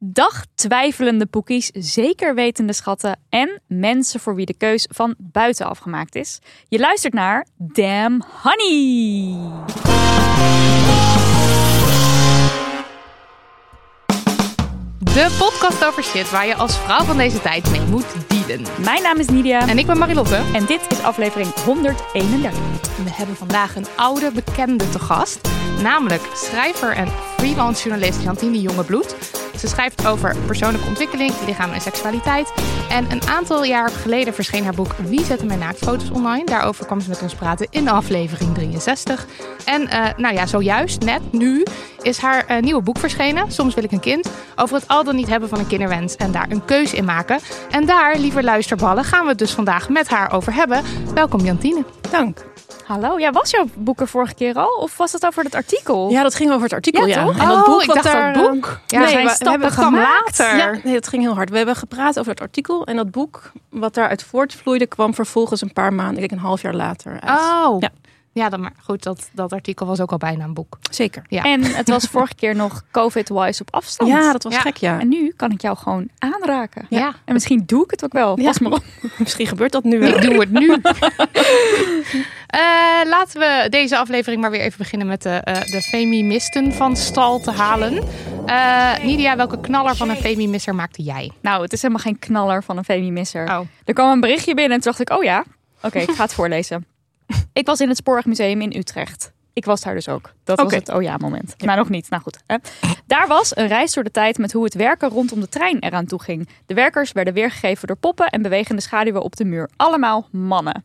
Dag twijfelende poekies, zeker wetende schatten en mensen voor wie de keus van buitenaf gemaakt is. Je luistert naar Damn Honey. De podcast over shit waar je als vrouw van deze tijd mee moet dealen. Mijn naam is Nidia En ik ben Marilotte. en dit is aflevering 131. We hebben vandaag een oude bekende te gast. Namelijk schrijver en freelance journalist Jantine Jongebloed. Ze schrijft over persoonlijke ontwikkeling, lichaam en seksualiteit. En een aantal jaar geleden verscheen haar boek Wie zette mijn naaktfoto's online? Daarover kwam ze met ons praten in aflevering 63. En eh, nou ja, zojuist, net nu, is haar eh, nieuwe boek verschenen. Soms wil ik een kind. Over het al dan niet hebben van een kinderwens en daar een keus in maken. En daar, lieve luisterballen, gaan we het dus vandaag met haar over hebben. Welkom Jantine. Dank. Hallo, ja, was jouw boek er vorige keer al? Of was het over het artikel? Ja, dat ging over het artikel, Ja, ja. toch? En dat Oh, boek ik wat dacht daar, dat eh, boek. Ja, Nee, stappen hebben kwam later. Ja, nee, dat ging heel hard. We hebben gepraat over het artikel. En dat boek wat daaruit voortvloeide, kwam vervolgens een paar maanden, ik denk een half jaar later uit. Oh. Ja. Ja, dan maar goed, dat, dat artikel was ook al bijna een boek. Zeker. Ja. En het was vorige keer nog COVID-wise op afstand. Ja, dat was Ja. gek, ja. En nu kan ik jou gewoon aanraken. Ja. En misschien doe ik het ook wel. Ja. Pas maar op. Misschien gebeurt dat nu wel. Ik doe het nu. Eh, laten we deze aflevering maar weer even beginnen met de, eh, de femimisten van stal te halen. Eh Nidia, welke knaller van een femimisser maakte jij? Nou, het is helemaal geen knaller van een femimisser. Oh. Er kwam een berichtje binnen en toen dacht ik, oh ja, oké, ik ga het voorlezen. Ik was in het Spoorwegmuseum in Utrecht. Ik was daar dus ook. Dat was het oh ja moment. Maar nog niet. Nou goed. Hè. Daar was een reis door de tijd met hoe het werken rondom de trein eraan toe ging. De werkers werden weergegeven door poppen en bewegende schaduwen op de muur. Allemaal mannen.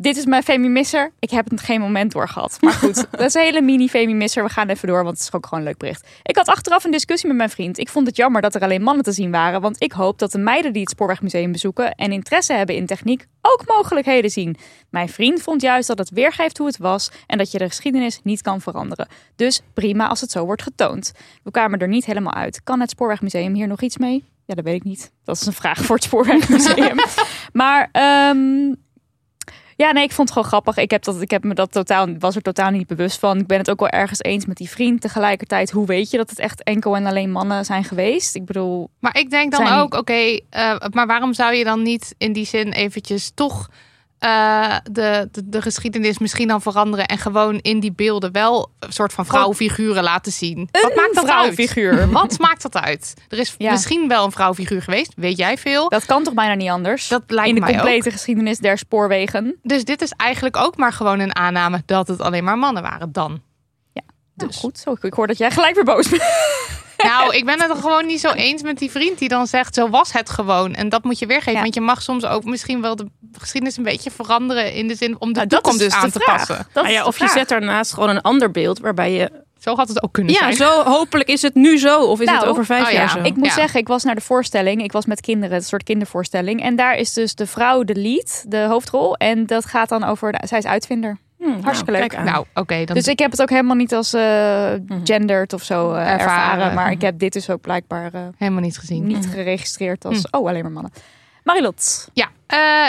Dit is mijn femimisser. Ik heb het geen moment doorgehad. Maar goed, dat is een hele mini femimisser. We gaan even door, want het is ook gewoon een leuk bericht. Ik had achteraf een discussie met mijn vriend. Ik vond het jammer dat er alleen mannen te zien waren. Want ik hoop dat de meiden die het Spoorwegmuseum bezoeken en interesse hebben in techniek ook mogelijkheden zien. Mijn vriend vond juist dat het weergeeft hoe het was en dat je de geschiedenis niet kan veranderen. Dus prima als het zo wordt getoond. We kwamen er niet helemaal uit. Kan het Spoorwegmuseum hier nog iets mee? Ja, dat weet ik niet. Dat is een vraag voor het Spoorwegmuseum. maar ehm, ja, nee, ik vond het gewoon grappig. Ik, heb dat, ik heb me dat totaal, was er totaal niet bewust van. Ik ben het ook wel ergens eens met die vriend. Tegelijkertijd, hoe weet je dat het echt enkel en alleen mannen zijn geweest? Ik bedoel, Maar ik denk dan Zijn- ook, oké, eh, maar waarom zou je dan niet in die zin eventjes toch eh, de, de, de geschiedenis misschien dan veranderen en gewoon in die beelden wel een soort van vrouwfiguren laten zien? Wat maakt dat vrouwfiguur. uit? Wat maakt dat uit? Er is Ja. misschien wel een vrouwfiguur geweest, weet jij veel? dat kan toch bijna niet anders? Dat lijkt in de mij complete geschiedenis der spoorwegen. Dus dit is eigenlijk ook maar gewoon een aanname dat het alleen maar mannen waren dan. Dus goed, zo. Ik hoor dat jij gelijk weer boos bent. Nou, ik ben het er gewoon niet zo eens met die vriend die dan zegt: zo was het gewoon. En dat moet je weergeven. Ja. Want je mag soms ook misschien wel de geschiedenis een beetje veranderen in de zin om de Nou, toekomst dus aan te vraag. passen. Dat Nou ja, of je vraag. zet daarnaast gewoon een ander beeld waarbij je... Zo had het ook kunnen Ja, zijn. zo hopelijk is het nu zo. Of is Nou, het over vijf oh ja. jaar zo? Ik moet Ja. zeggen, ik was naar de voorstelling. Ik was met kinderen, een soort kindervoorstelling. En daar is dus de vrouw de lead, de hoofdrol. En dat gaat dan over, de, zij is uitvinder. Hm, nou, hartstikke leuk. kijk. Nou, oké. dan Dus ik heb het ook helemaal niet als eh gendered of zo eh, ervaren. Ervaren. Maar ik heb dit dus ook blijkbaar eh, helemaal niet gezien. niet geregistreerd als, oh, alleen maar mannen. Marilot. Ja,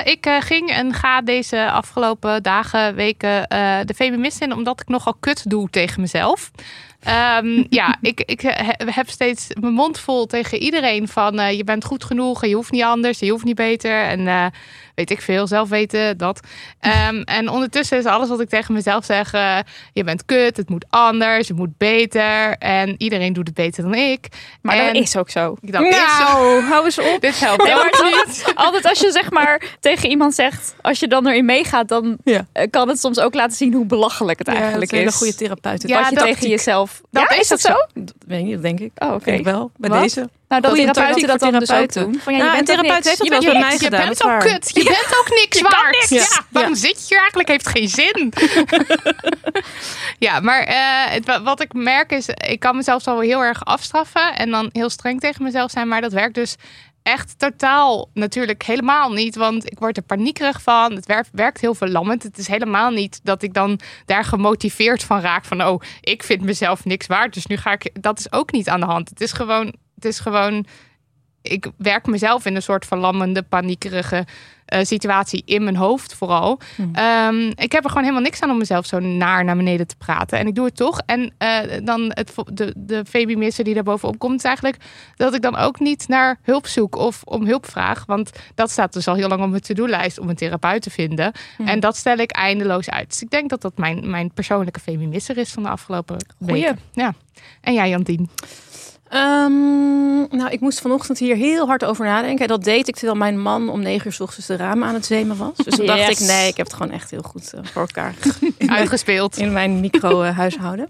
ik ging en ga deze afgelopen dagen, weken de feminist in, omdat ik nogal kut doe tegen mezelf. Ehm, ja, ik, ik he- heb steeds mijn mond vol tegen iedereen van je bent goed genoeg en je hoeft niet anders, je hoeft niet beter. En weet ik veel, zelf weten dat. Ehm, en ondertussen is alles wat ik tegen mezelf zeg, eh, je bent kut, het moet anders, het moet beter. En iedereen doet het beter dan ik. Maar en dat is ook zo. Dat is zo. hou eens op. Dit helpt niet. altijd, altijd als je zeg maar tegen iemand zegt, als je dan erin meegaat, dan Ja. eh, kan het soms ook laten zien hoe belachelijk het Ja, eigenlijk is een goede therapeut. Ja, wat je dat- tegen jezelf. dat ja, is dat zo? Dat weet ik niet, dat denk ik. Oh, oké. Wel, bij Wat? deze. Nou, dat therapeuten dat dan dus ook doen. Van, ja, Nou, je een bent therapeut heeft dat Je wel bent bij mij Je gedaan, bent dat is ook kut. Je bent ook niks Je waard. niks. Ja, Ja. waarom zit je hier eigenlijk? Heeft geen zin. ja, maar eh, het, wat ik merk is, ik kan mezelf al heel erg afstraffen en dan heel streng tegen mezelf zijn, maar dat werkt dus echt totaal natuurlijk helemaal niet, want ik word er paniekerig van. Het werkt, werkt heel verlammend. Het is helemaal niet dat ik dan daar gemotiveerd van raak van, oh, ik vind mezelf niks waard, dus nu ga ik. Dat is ook niet aan de hand. Het is gewoon, het is gewoon ik werk mezelf in een soort verlammende, paniekerige eh, situatie in mijn hoofd vooral. Ehm, ik heb er gewoon helemaal niks aan om mezelf zo naar naar beneden te praten. En ik doe het toch. En eh, dan het, de, de babymisser die daar bovenop komt, is eigenlijk dat ik dan ook niet naar hulp zoek of om hulp vraag. Want dat staat dus al heel lang op mijn to-do-lijst om een therapeut te vinden. Mhm. En dat stel ik eindeloos uit. Dus ik denk dat dat mijn, mijn persoonlijke babymisser is van de afgelopen Goeie. weken. Ja. En jij, Jantien? Ehm, nou, ik moest vanochtend hier heel hard over nadenken. Dat deed ik terwijl mijn man om negen uur 's ochtends de ramen aan het zemen was. Dus toen dacht ik, nee, ik heb het gewoon echt heel goed eh, voor elkaar Uitgespeeld. in mijn micro-huishouden.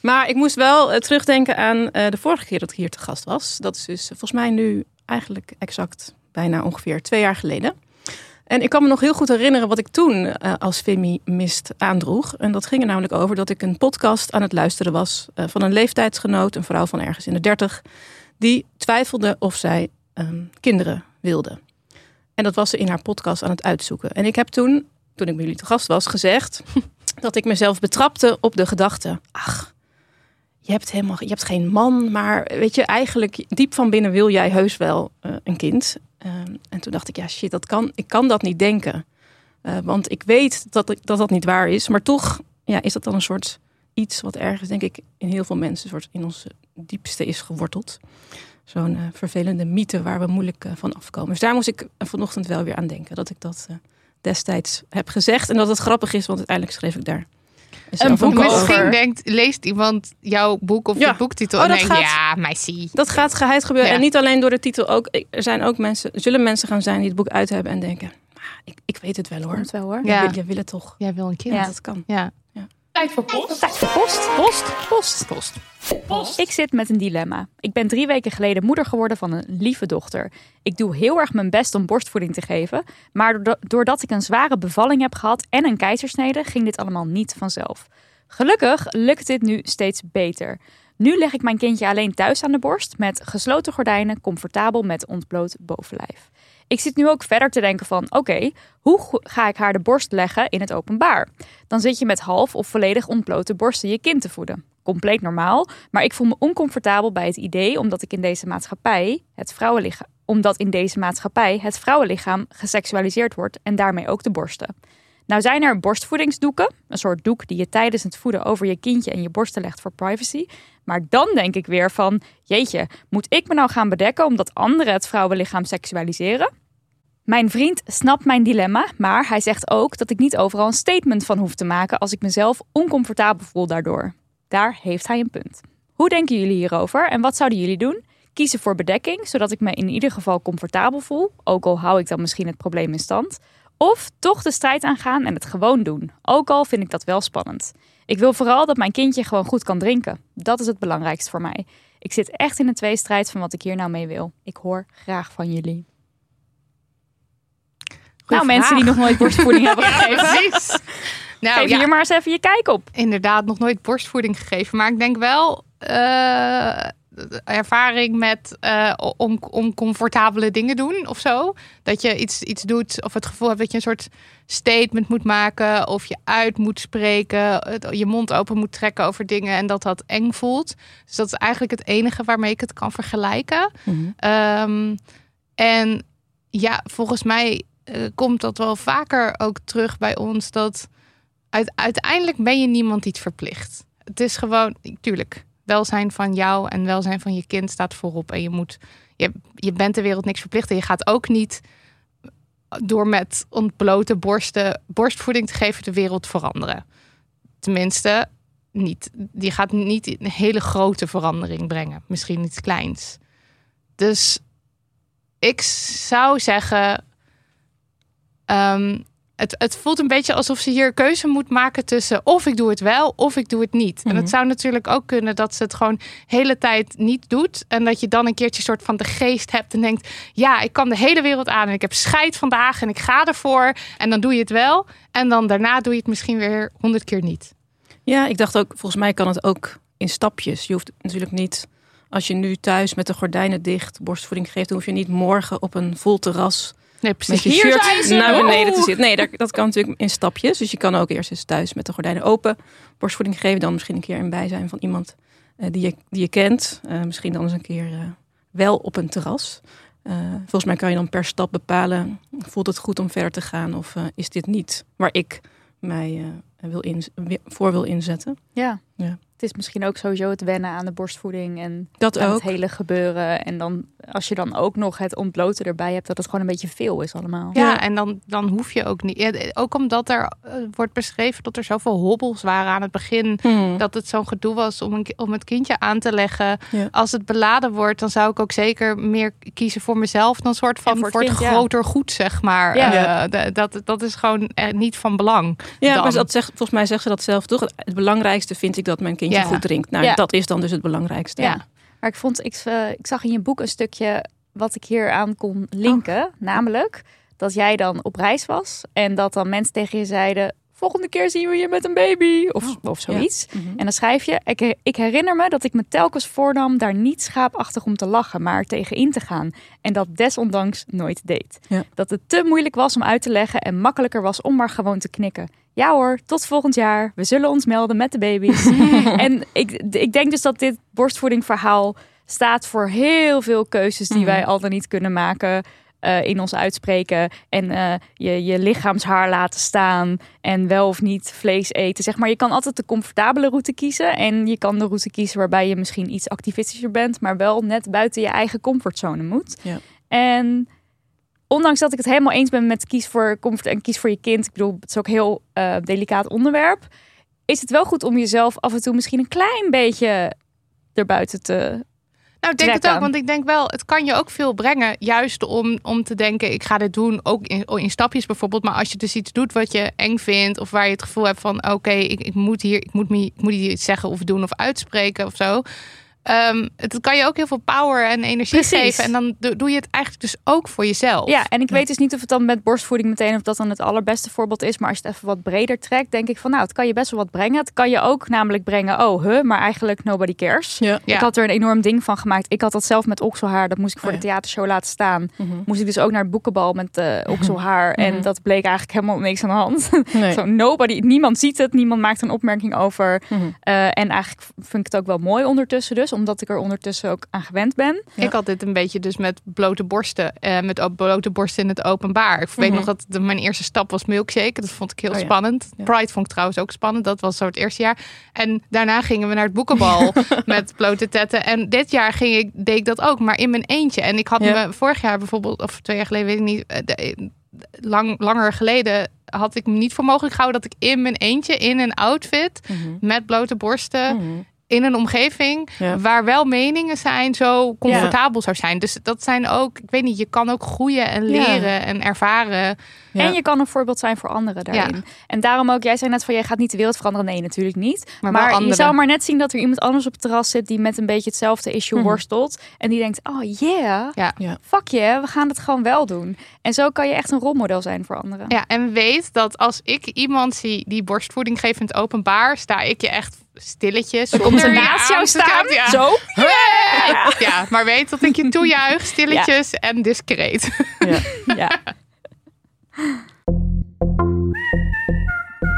Maar ik moest wel eh, terugdenken aan eh, de vorige keer dat ik hier te gast was. Dat is dus eh, volgens mij nu eigenlijk exact bijna ongeveer twee jaar geleden. En ik kan me nog heel goed herinneren wat ik toen eh, als feminist aandroeg. En dat ging er namelijk over dat ik een podcast aan het luisteren was eh, van een leeftijdsgenoot, een vrouw van ergens in de dertig, die twijfelde of zij ehm, kinderen wilde. En dat was ze in haar podcast aan het uitzoeken. En ik heb toen, toen ik bij jullie te gast was, gezegd dat ik mezelf betrapte op de gedachte: ach, je hebt helemaal, je hebt geen man, maar weet je, eigenlijk diep van binnen wil jij heus wel eh, een kind. Ehm, en toen dacht ik, ja shit, dat kan, ik kan dat niet denken. Eh, want ik weet dat, dat dat niet waar is. Maar toch ja, is dat dan een soort iets wat ergens, denk ik, in heel veel mensen soort in ons diepste is geworteld. Zo'n eh, vervelende mythe waar we moeilijk van afkomen. Dus daar moest ik vanochtend wel weer aan denken. Dat ik dat destijds heb gezegd. En dat het grappig is, want uiteindelijk schreef ik daar zelf boek ook over. Misschien denkt, leest iemand jouw boek of Ja. je boektitel Oh, en denkt, gaat- ja, meisje. Dat gaat geheid gebeuren. Ja. En niet alleen door de titel. Ook, er zijn ook mensen, er zullen mensen gaan zijn die het boek uit hebben en denken: "Ah, ik, ik weet het wel hoor. Komt wel hoor. Ja. Je, wil, je wil het toch. Jij wil een kind. Ja, Ja. dat kan. Ja. Tijd voor post. Tijd voor post. Post. Post. Post. Ik zit met een dilemma. Ik ben drie weken geleden moeder geworden van een lieve dochter. Ik doe heel erg mijn best om borstvoeding te geven. Maar doorda- doordat ik een zware bevalling heb gehad en een keizersnede, ging dit allemaal niet vanzelf. Gelukkig lukt dit nu steeds beter. Nu leg ik mijn kindje alleen thuis aan de borst met gesloten gordijnen, comfortabel met ontbloot bovenlijf. Ik zit nu ook verder te denken van, oké, hoe ga ik haar de borst leggen in het openbaar? Dan zit je met half of volledig ontblote borsten je kind te voeden. Compleet normaal, maar ik voel me oncomfortabel bij het idee omdat ik in deze maatschappij het vrouwenlichaam, omdat in deze maatschappij het vrouwenlichaam geseksualiseerd wordt en daarmee ook de borsten. Nou zijn er borstvoedingsdoeken, een soort doek die je tijdens het voeden over je kindje en je borsten legt voor privacy. Maar dan denk ik weer van, jeetje, moet ik me nou gaan bedekken omdat anderen het vrouwenlichaam seksualiseren? Mijn vriend snapt mijn dilemma, maar hij zegt ook dat ik niet overal een statement van hoef te maken als ik mezelf oncomfortabel voel daardoor. Daar heeft hij een punt. Hoe denken jullie hierover en wat zouden jullie doen? Kiezen voor bedekking, zodat ik me in ieder geval comfortabel voel, ook al hou ik dan misschien het probleem in stand. Of toch de strijd aangaan en het gewoon doen, ook al vind ik dat wel spannend. Ik wil vooral dat mijn kindje gewoon goed kan drinken. Dat is het belangrijkste voor mij. Ik zit echt in een tweestrijd van wat ik hier nou mee wil. Ik hoor graag van jullie. nou, mensen die nog nooit borstvoeding hebben gegeven, Precies. Nou geef ja, hier maar eens even je kijk op. inderdaad nog nooit borstvoeding gegeven. Maar ik denk wel eh, ervaring met eh om, om comfortabele dingen doen of zo. Dat je iets, iets doet of het gevoel hebt dat je een soort statement moet maken. Of je uit moet spreken. Je mond open moet trekken over dingen en dat dat eng voelt. Dus dat is eigenlijk het enige waarmee ik het kan vergelijken. Ehm, en ja, volgens mij eh, komt dat wel vaker ook terug bij ons. Dat uit, uiteindelijk ben je niemand iets verplicht. Het is gewoon, tuurlijk, welzijn van jou en welzijn van je kind staat voorop. En je moet, je, je bent de wereld niks verplicht. En je gaat ook niet door met ontblote borsten borstvoeding te geven de wereld veranderen. Tenminste, niet. Die gaat niet een hele grote verandering brengen. Misschien iets kleins. Dus ik zou zeggen. ehm, het, het voelt een beetje alsof ze hier keuze moet maken tussen of ik doe het wel of ik doe het niet. En het zou natuurlijk ook kunnen dat ze het gewoon de hele tijd niet doet. En dat je dan een keertje soort van de geest hebt en denkt: ja, ik kan de hele wereld aan en ik heb scheid vandaag en ik ga ervoor. En dan doe je het wel. En dan daarna doe je het misschien weer honderd keer niet. Ja, ik dacht ook, volgens mij kan het ook in stapjes. Je hoeft natuurlijk niet, als je nu thuis met de gordijnen dicht borstvoeding geeft, dan hoef je niet morgen op een vol terras Nee, met je Hier shirt naar beneden te zitten. Nee, dat, dat kan natuurlijk in stapjes. Dus je kan ook eerst eens thuis met de gordijnen open borstvoeding geven. Dan misschien een keer in bijzijn van iemand eh, die, je, die je kent. Eh, misschien dan eens een keer eh, wel op een terras. Volgens mij kan je dan per stap bepalen, voelt het goed om verder te gaan? Of is dit niet waar ik mij wil in, voor wil inzetten? Ja. Ja. Het is misschien ook sowieso het wennen aan de borstvoeding en Dat aan ook. het hele gebeuren. En dan als je dan ook nog het ontbloten erbij hebt, dat het gewoon een beetje veel is allemaal. Ja, en dan, dan hoef je ook niet. ja, Ook omdat er eh, wordt beschreven dat er zoveel hobbels waren aan het begin. Hmm. Dat het zo'n gedoe was om, een, om het kindje aan te leggen. Ja. Als het beladen wordt, dan zou ik ook zeker meer kiezen voor mezelf. Dan soort van En voor voor het het, kind, ja. groter goed, zeg maar. Ja. Eh, de- dat, dat is gewoon eh, niet van belang. Ja, dan. maar dat zegt, volgens mij zegt ze dat zelf toch. Het belangrijkste vind ik dat mijn kindje Ja. goed drinkt. Nou, Ja. dat is dan dus het belangrijkste. Ja. Maar ik vond, ik, eh, ik zag in je boek een stukje wat ik hier aan kon linken. Namelijk dat jij dan op reis was en dat dan mensen tegen je zeiden: Volgende keer zien we je met een baby of, of zoiets. Mhm. En dan schrijf je: ik, ik herinner me dat ik me telkens voornam daar niet schaapachtig om te lachen, maar er tegenin te gaan. En dat desondanks nooit deed. Ja. Dat het te moeilijk was om uit te leggen en makkelijker was om maar gewoon te knikken. Ja hoor, tot volgend jaar. We zullen ons melden met de baby's. en ik, ik denk dus dat dit borstvoedingverhaal staat voor heel veel keuzes die Mhm. wij al dan niet kunnen maken. eh, in ons uitspreken en eh, je, je lichaamshaar laten staan en wel of niet vlees eten. Zeg maar, je kan altijd de comfortabele route kiezen en je kan de route kiezen waarbij je misschien iets activistischer bent, maar wel net buiten je eigen comfortzone moet. Ja. En ondanks dat ik het helemaal eens ben met kies voor comfort en kies voor je kind, ik bedoel, het is ook een heel eh, delicaat onderwerp, is het wel goed om jezelf af en toe misschien een klein beetje erbuiten te. Nou, ik denk het ook, want ik denk wel, het kan je ook veel brengen. Juist om, om te denken, ik ga dit doen, ook in, in stapjes bijvoorbeeld. Maar als je dus iets doet wat je eng vindt, of waar je het gevoel hebt van, oké, ik, ik moet hier, ik moet, me, ik moet hier iets zeggen of doen of uitspreken of zo. Ehm, het kan je ook heel veel power en energie Precies. geven. En dan doe, doe je het eigenlijk dus ook voor jezelf. Ja, en ik weet dus niet of het dan met borstvoeding meteen of dat dan het allerbeste voorbeeld is. Maar als je het even wat breder trekt, denk ik van nou, het kan je best wel wat brengen. Het kan je ook namelijk brengen, oh, huh, maar eigenlijk nobody cares. Ja. Ja. Ik had er een enorm ding van gemaakt. Ik had dat zelf met okselhaar. Dat moest ik voor Oh ja. de theatershow laten staan. Mhm. Moest ik dus ook naar het boekenbal met eh, okselhaar. En Mhm. dat bleek eigenlijk helemaal niks aan de hand. Nee. Zo, nobody, niemand ziet het. Niemand maakt een opmerking over. Eh, en eigenlijk vind ik het ook wel mooi ondertussen dus. Omdat ik er ondertussen ook aan gewend ben. Ja. Ik had dit een beetje dus met blote borsten. eh, met ook blote borsten in het openbaar. Ik weet Mhm. nog dat de, mijn eerste stap was milkshake. Dat vond ik heel Oh spannend. Ja. Pride vond ik trouwens ook spannend. Dat was zo het eerste jaar. En daarna gingen we naar het boekenbal met blote tetten. En dit jaar ging ik, deed ik dat ook, maar in mijn eentje. En ik had Ja. me vorig jaar bijvoorbeeld, of twee jaar geleden, weet ik niet, eh, de- lang, langer geleden had ik me niet voor mogelijk gehouden dat ik in mijn eentje in een outfit Mhm. met blote borsten Mhm. In een omgeving Ja. waar wel meningen zijn zo comfortabel zou zijn. Dus dat zijn ook, ik weet niet, je kan ook groeien en Ja. leren en ervaren. Ja. En je kan een voorbeeld zijn voor anderen daarin. En daarom ook, jij zei net van, jij gaat niet de wereld veranderen. Nee, natuurlijk niet. Maar je zou maar net zien dat er iemand anders op het terras zit... die met een beetje hetzelfde issue Mhm. worstelt. En die denkt, oh yeah, Ja. Ja. fuck je, we gaan het gewoon wel doen. En zo kan je echt een rolmodel zijn voor anderen. Ja, en weet dat als ik iemand zie die borstvoeding geeft in het openbaar, sta ik je echt stilletjes. Dan komt je naast jou staan. Ja. zo. Ja. ja, maar weet dat ik je toejuich, stilletjes en discreet. Ja.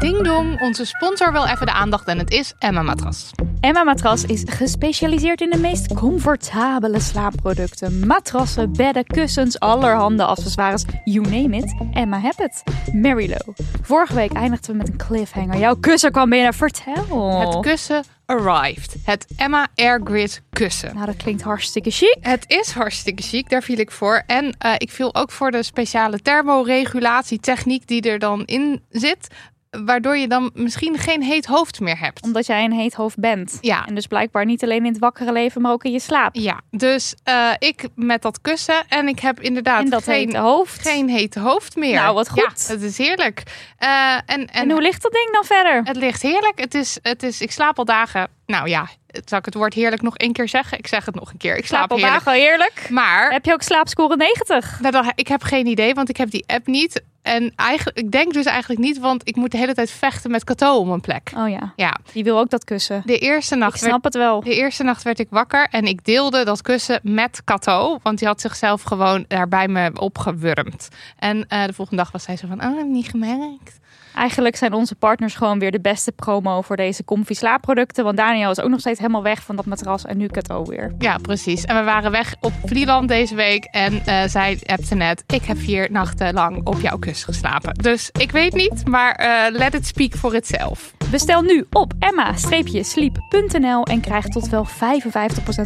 Ding dong, onze sponsor wil even de aandacht en het is Emma Matras. Emma Matras is gespecialiseerd in de meest comfortabele slaapproducten. Matrassen, bedden, kussens, allerhande accessoires, you name it. Emma heb het. Mary Lou. Vorige week eindigden we met een cliffhanger. Jouw kussen kwam binnen. Vertel. Het kussen arrived. Het Emma Air Grid kussen. Nou, dat klinkt hartstikke chic. Het is hartstikke chic, daar viel ik voor. En uh, ik viel ook voor de speciale thermoregulatietechniek die er dan in zit. Waardoor je dan misschien geen heet hoofd meer hebt. Omdat jij een heet hoofd bent. Ja. En dus blijkbaar niet alleen in het wakkere leven, maar ook in je slaap. Ja, dus uh, ik met dat kussen en ik heb inderdaad dat geen, hete hoofd. geen hete hoofd meer. Nou, wat goed. Ja, het is heerlijk. Uh, en, en, en hoe ligt dat ding dan verder? Het ligt heerlijk. Het is, het is, ik slaap al dagen. Nou ja, zal ik het woord heerlijk nog één keer zeggen? Ik zeg het nog een keer. Ik slaap, slaap al heerlijk. dagen heerlijk. Maar heb je ook slaapscore 90? Nou, dan, ik heb geen idee, want ik heb die app niet. En eigenlijk, ik denk dus eigenlijk niet, want ik moet de hele tijd vechten met Kato om een plek. Oh ja. Ja. Die wil ook dat kussen. De eerste nacht. Ik snap werd, het wel. De eerste nacht werd ik wakker en ik deelde dat kussen met Kato, want die had zichzelf gewoon daar bij me opgewurmd. En uh, de volgende dag was zij zo van, oh, heb niet gemerkt. Eigenlijk zijn onze partners gewoon weer de beste promo voor deze comfy slaapproducten. Want Daniel is ook nog steeds helemaal weg van dat matras en nu Kato weer. Ja, precies. En we waren weg op Vlieland deze week. En uh, zij appte net, ik heb vier nachten lang op jouw kussen geslapen. Dus ik weet niet, maar uh, let it speak for itself. Bestel nu op emma-sleep.nl en krijg tot wel 55%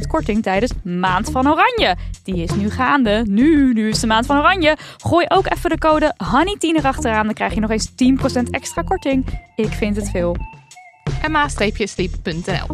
korting tijdens Maand van Oranje. Die is nu gaande. Nu, nu is de Maand van Oranje. Gooi ook even de code HONEY10 erachteraan. Dan krijg je nog eens 10% extra korting. Ik vind het veel. Emma-sleep.nl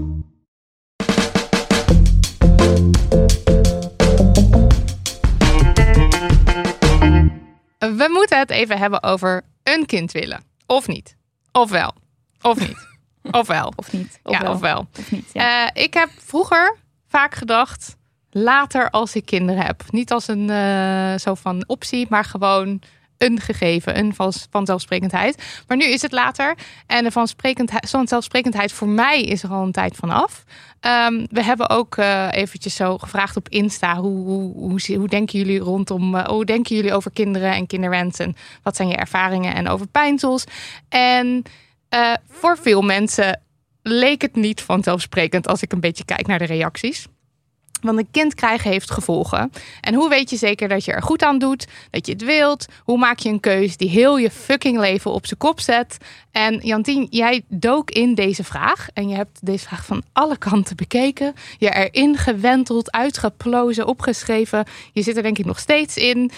We moeten het even hebben over een kind willen. Of niet. Of wel. Of niet. Of wel. Of niet. Of ja, wel. Of niet, ja. uh, ik heb vroeger vaak gedacht, later als ik kinderen heb. Niet als een uh, zo van optie, maar gewoon een gegeven, een vanzelfsprekendheid. Maar nu is het later. En de vanzelfsprekendheid voor mij is er al een tijd vanaf. Um, we hebben ook uh, eventjes zo gevraagd op Insta. Hoe, hoe, hoe, denken jullie rondom, uh, hoe denken jullie over kinderen en kinderwensen? Wat zijn je ervaringen en over pijnsels? En uh, voor veel mensen leek het niet vanzelfsprekend als ik een beetje kijk naar de reacties. Want een kind krijgen heeft gevolgen. En hoe weet je zeker dat je er goed aan doet, dat je het wilt? Hoe maak je een keus die heel je fucking leven op zijn kop zet? En Jantien, jij dook in deze vraag. En je hebt deze vraag van alle kanten bekeken. Je erin gewenteld, uitgeplozen, opgeschreven. Je zit er denk ik nog steeds in. Um,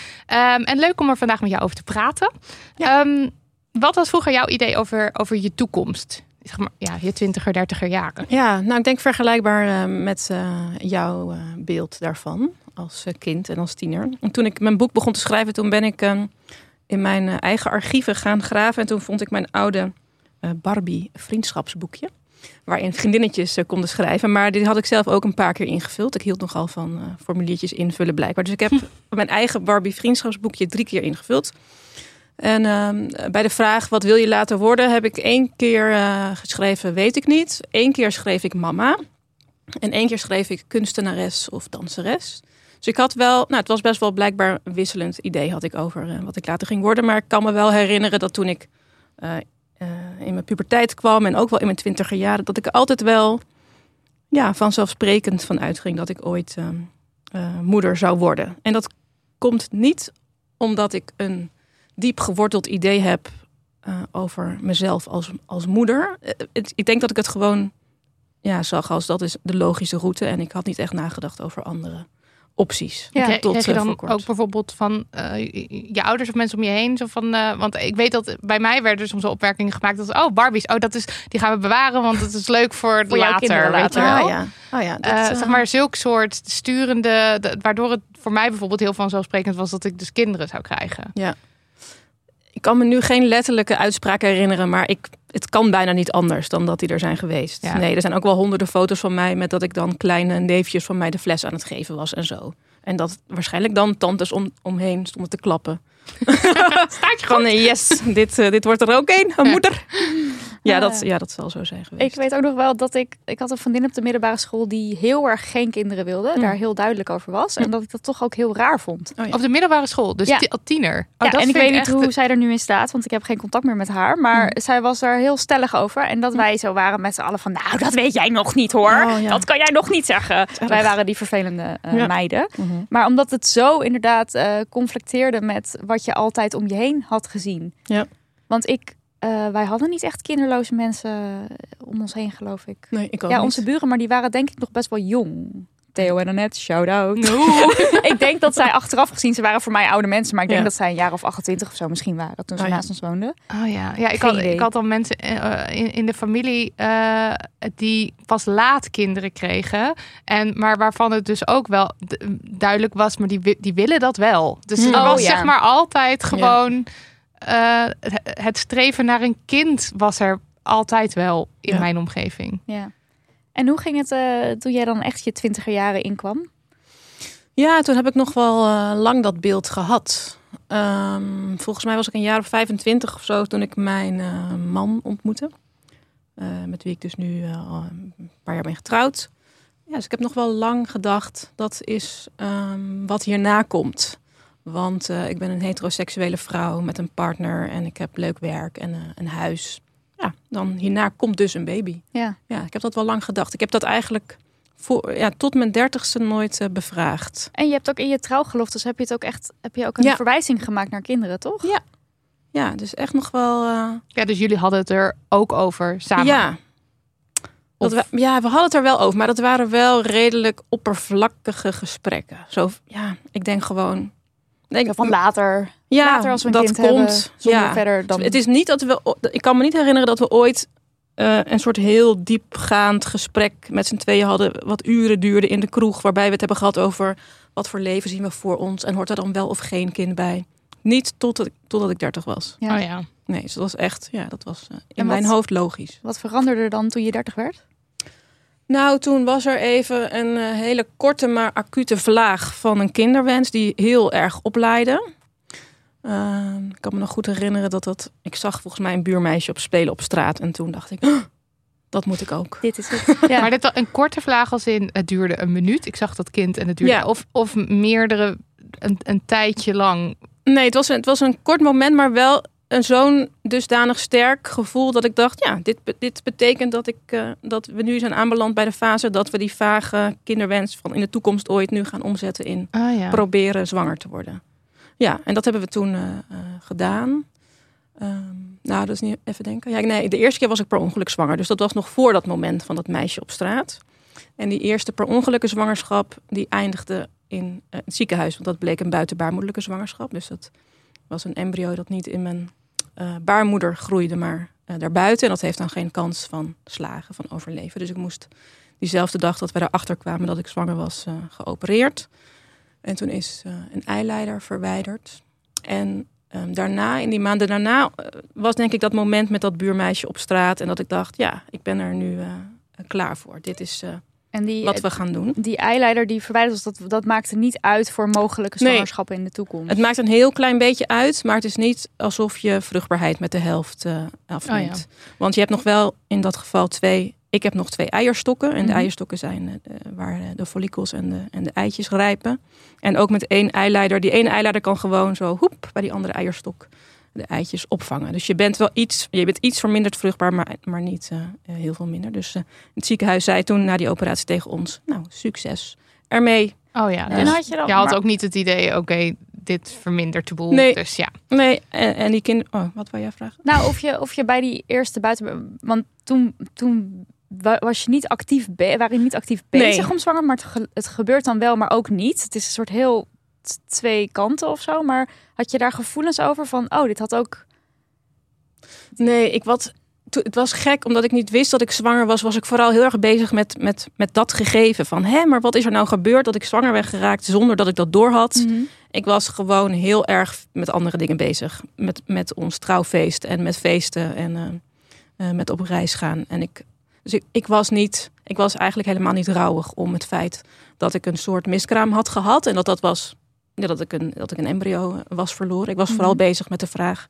en leuk om er vandaag met jou over te praten. Ja. Um, wat was vroeger jouw idee over, over je toekomst? Zeg maar, ja, je twintiger, dertiger jaren. Ja, nou ik denk vergelijkbaar uh, met uh, jouw uh, beeld daarvan als kind en als tiener. En toen ik mijn boek begon te schrijven, toen ben ik in mijn eigen archieven gaan graven. En toen vond ik mijn oude Barbie vriendschapsboekje. Waarin vriendinnetjes konden schrijven. Maar dit had ik zelf ook een paar keer ingevuld. Ik hield nogal van formuliertjes invullen blijkbaar. Dus ik heb mijn eigen Barbie vriendschapsboekje drie keer ingevuld. En uh, bij de vraag wat wil je later worden, heb ik één keer uh, geschreven weet ik niet. Eén keer schreef ik mama. En één keer schreef ik kunstenares of danseres. Dus ik had wel, nou het was best wel blijkbaar een wisselend idee had ik over uh, wat ik later ging worden. Maar ik kan me wel herinneren dat toen ik uh, in mijn puberteit kwam en ook wel in mijn twintiger jaren, dat ik altijd wel ja, vanzelfsprekend van uitging dat ik ooit moeder zou worden. En dat komt niet omdat ik een diep geworteld idee heb uh, over mezelf als, als moeder. Uh, het, ik denk dat ik het gewoon ja, zag als dat is de logische route. En ik had niet echt nagedacht over andere opties. Ja, tot, kreeg je uh, dan ook bijvoorbeeld van je ouders of mensen om je heen? Zo van, want ik weet dat bij mij werden soms opmerkingen gemaakt dat oh Barbies, oh dat is die gaan we bewaren, want het is leuk voor, voor later. later. Ah, ja. Oh, ja, dat, zeg maar zulk soort sturende, de, waardoor het voor mij bijvoorbeeld heel vanzelfsprekend was dat ik dus kinderen zou krijgen. Ja. Ik kan me nu geen letterlijke uitspraak herinneren, maar ik, het kan bijna niet anders dan dat die er zijn geweest. Ja. Nee, er zijn ook wel honderden foto's van mij met dat ik dan kleine neefjes van mij de fles aan het geven was en zo. En dat waarschijnlijk dan tantes om, omheen stonden te klappen. Staat je Van eh, yes, dit, uh, dit wordt er ook een, een moeder. Ja, Ja. dat, ja, dat zal zo zijn geweest. Ik weet ook nog wel dat ik... Ik had een vriendin op de middelbare school die heel erg geen kinderen wilde. Mm. Daar heel duidelijk over was. En dat ik dat toch ook heel raar vond. Oh, ja. Op de middelbare school, dus Ja. ti- tiener. Oh, ja, dat en ik weet niet echt- hoe zij er nu in staat, want ik heb geen contact meer met haar. Maar Mm. zij was er heel stellig over. En dat wij zo waren met z'n allen van, nou, dat weet jij nog niet hoor. Oh, ja. Dat kan jij nog niet zeggen. Wij waren die vervelende eh, Ja. meiden. Mhm. Maar omdat het zo inderdaad eh, conflicteerde met wat je altijd om je heen had gezien. Ja. Want ik, eh, wij hadden niet echt kinderloze mensen om ons heen, geloof ik. Nee, ik ook Ja, niet. onze buren, maar die waren denk ik nog best wel jong. Theo en Annette, shout-out. ik denk dat zij achteraf gezien, ze waren voor mij oude mensen. Maar ik denk Ja. dat zij een jaar of 28 of zo misschien waren toen ze Oh ja. naast ons woonden. Oh ja, ja ik, had, ik had al mensen eh, in, in de familie eh, die pas laat kinderen kregen. En, maar waarvan het dus ook wel duidelijk was, maar die, die willen dat wel. Dus er Oh, was ja. zeg maar altijd gewoon eh, het- streven naar een kind was er altijd wel in Ja. mijn omgeving. Ja. En hoe ging het eh, toen jij dan echt je twintiger jaren inkwam? Ja, toen heb ik nog wel eh, lang dat beeld gehad. Ehm, volgens mij was ik een jaar of 25 of zo toen ik mijn eh, man ontmoette. Eh, met wie ik dus nu al een paar jaar ben getrouwd. Ja, dus ik heb nog wel lang gedacht, dat is ehm, wat hierna komt. Want eh, ik ben een heteroseksuele vrouw met een partner en ik heb leuk werk en eh, een huis. Ja, dan hierna komt dus een baby. Ja. Ja, ik heb dat wel lang gedacht. Ik heb dat eigenlijk voor, ja, tot mijn dertigste nooit eh, bevraagd. En je hebt ook in je trouwgeloftes heb je het ook echt heb je ook een Ja. verwijzing gemaakt naar kinderen, toch? Ja. Ja, dus echt nog wel. eh, Ja, dus jullie hadden het er ook over samen. ja. Dat we, ja, we hadden het er wel over, maar dat waren wel redelijk oppervlakkige gesprekken. Zo, ja, ik denk gewoon. Denk, Van later, ja, later als we een dat kind komt. hebben, ja. verder dan... Het is niet dat we. Ik kan me niet herinneren dat we ooit eh, een soort heel diepgaand gesprek met z'n tweeën hadden, wat uren duurde in de kroeg, waarbij we het hebben gehad over wat voor leven zien we voor ons en hoort er dan wel of geen kind bij. Niet totdat, ik- totdat ik dertig was. Ja. Oh ja. Nee, dus dat was echt, ja, dat was eh, in wat- mijn hoofd logisch. Wat veranderde er dan toen je dertig werd? Nou, toen was er even een eh, hele korte maar acute vlaag van een kinderwens die heel erg oplaaide. Eh, ik kan me nog goed herinneren dat dat. Ik zag volgens mij een buurmeisje op spelen op straat en toen dacht ik, "Oh, dat moet ik ook. Dit is het. Ja. Maar dit was een korte vlaag als in het duurde een minuut. Ik zag dat kind en het duurde Ja. of, of meerdere een, een tijdje lang. Nee, het was, een, het was een kort moment, maar wel een zo'n dusdanig sterk gevoel dat ik dacht, ja, dit, dit betekent dat, ik, eh, dat we nu zijn aanbeland bij de fase dat we die vage kinderwens van in de toekomst ooit nu gaan omzetten in Ah ja. proberen zwanger te worden. Ja, en dat hebben we toen eh, eh, gedaan. Ehm, nou, dat is niet even denken. Ja, nee, de eerste keer was ik per ongeluk zwanger. Dus dat was nog voor dat moment van dat meisje op straat. En die eerste per ongelukke zwangerschap, die eindigde in het ziekenhuis. Want dat bleek een buitenbaarmoedelijke zwangerschap. Dus dat was een embryo dat niet in mijn eh, baarmoeder groeide, maar eh, daarbuiten. En dat heeft dan geen kans van slagen, van overleven. Dus ik moest diezelfde dag dat we erachter kwamen dat ik zwanger was, eh, geopereerd. En toen is een eileider verwijderd. En ehm, daarna, in die maanden daarna, was denk ik dat moment met dat buurmeisje op straat. En dat ik dacht, ja, ik ben er nu klaar voor. Dit is En die, wat we gaan doen. die eileider die verwijderd was, dat, dat maakte niet uit voor mogelijke Nee. zwangerschappen in de toekomst. Het maakt een heel klein beetje uit, maar het is niet alsof je vruchtbaarheid met de helft eh afneemt. Oh Want je hebt nog wel in dat geval twee. Ik heb nog twee eierstokken. En de Mhm. eierstokken zijn eh, waar eh, de follicels en de, en de eitjes rijpen. En ook met één eileider. Die ene eileider kan gewoon zo hoep bij die andere eierstok de eitjes opvangen. Dus je bent wel iets, je bent iets verminderd vruchtbaar, maar, maar niet eh, eh, heel veel minder. Dus eh, het ziekenhuis zei toen na die operatie tegen ons: Nou, succes ermee. Oh ja. en Dus had je dan... je had maar- ook niet het idee, oké, dit vermindert de boel. Nee. Dus ja. Nee, en, en die kinderen. Oh, wat wou jij vragen? Nou, of je, of je bij die eerste buiten... Want toen, toen wa- was je niet actief, be- waren je niet actief bezig Nee. om zwanger, maar het, ge- het gebeurt dan wel, maar ook niet. Het is een soort heel twee kanten of zo. Maar had je daar gevoelens over van, oh, dit had ook... Nee, ik wat. Het was gek, omdat ik niet wist dat ik zwanger was. Was ik vooral heel erg bezig met, met, met dat gegeven. Van hé, maar wat is er nou gebeurd dat ik zwanger ben geraakt zonder dat ik dat door had? Ik was gewoon heel erg met andere dingen bezig. Met, met ons trouwfeest en met feesten en eh, eh, met op reis gaan. En ik, dus ik, ik was niet, ik was eigenlijk helemaal niet rouwig om het feit dat ik een soort miskraam had gehad. En dat dat was, ja, dat, ik een, dat ik een embryo was verloren. Ik was vooral Mhm. bezig met de vraag,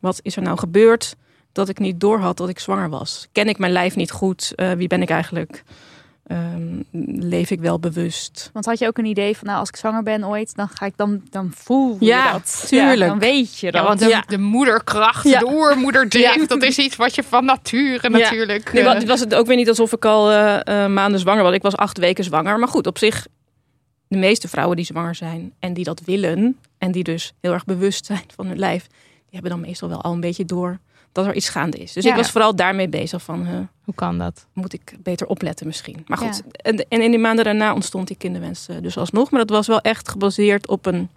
wat is er nou gebeurd? dat ik niet doorhad dat ik zwanger was. Ken ik mijn lijf niet goed? Uh, wie ben ik eigenlijk? Um, leef ik wel bewust? Want had je ook een idee van, nou, als ik zwanger ben ooit, dan ga ik dan, dan voel je ja, dat. Tuurlijk. Ja, dan weet je dat. Ja, want de, de moederkracht, de oermoederdrift, dat is iets wat je van nature natuurlijk. Nee, uh, was het ook weer niet alsof ik al uh, maanden zwanger was. Ik was acht weken zwanger. Maar goed, op zich, de meeste vrouwen die zwanger zijn en die dat willen, en die dus heel erg bewust zijn van hun lijf, die hebben dan meestal wel al een beetje door dat er iets gaande is. Dus ik was vooral daarmee bezig van... Uh, Hoe kan dat? Moet ik beter opletten misschien. Maar goed, ja. en, en, in die maanden daarna ontstond die kinderwens uh, dus alsnog. Maar dat was wel echt gebaseerd op een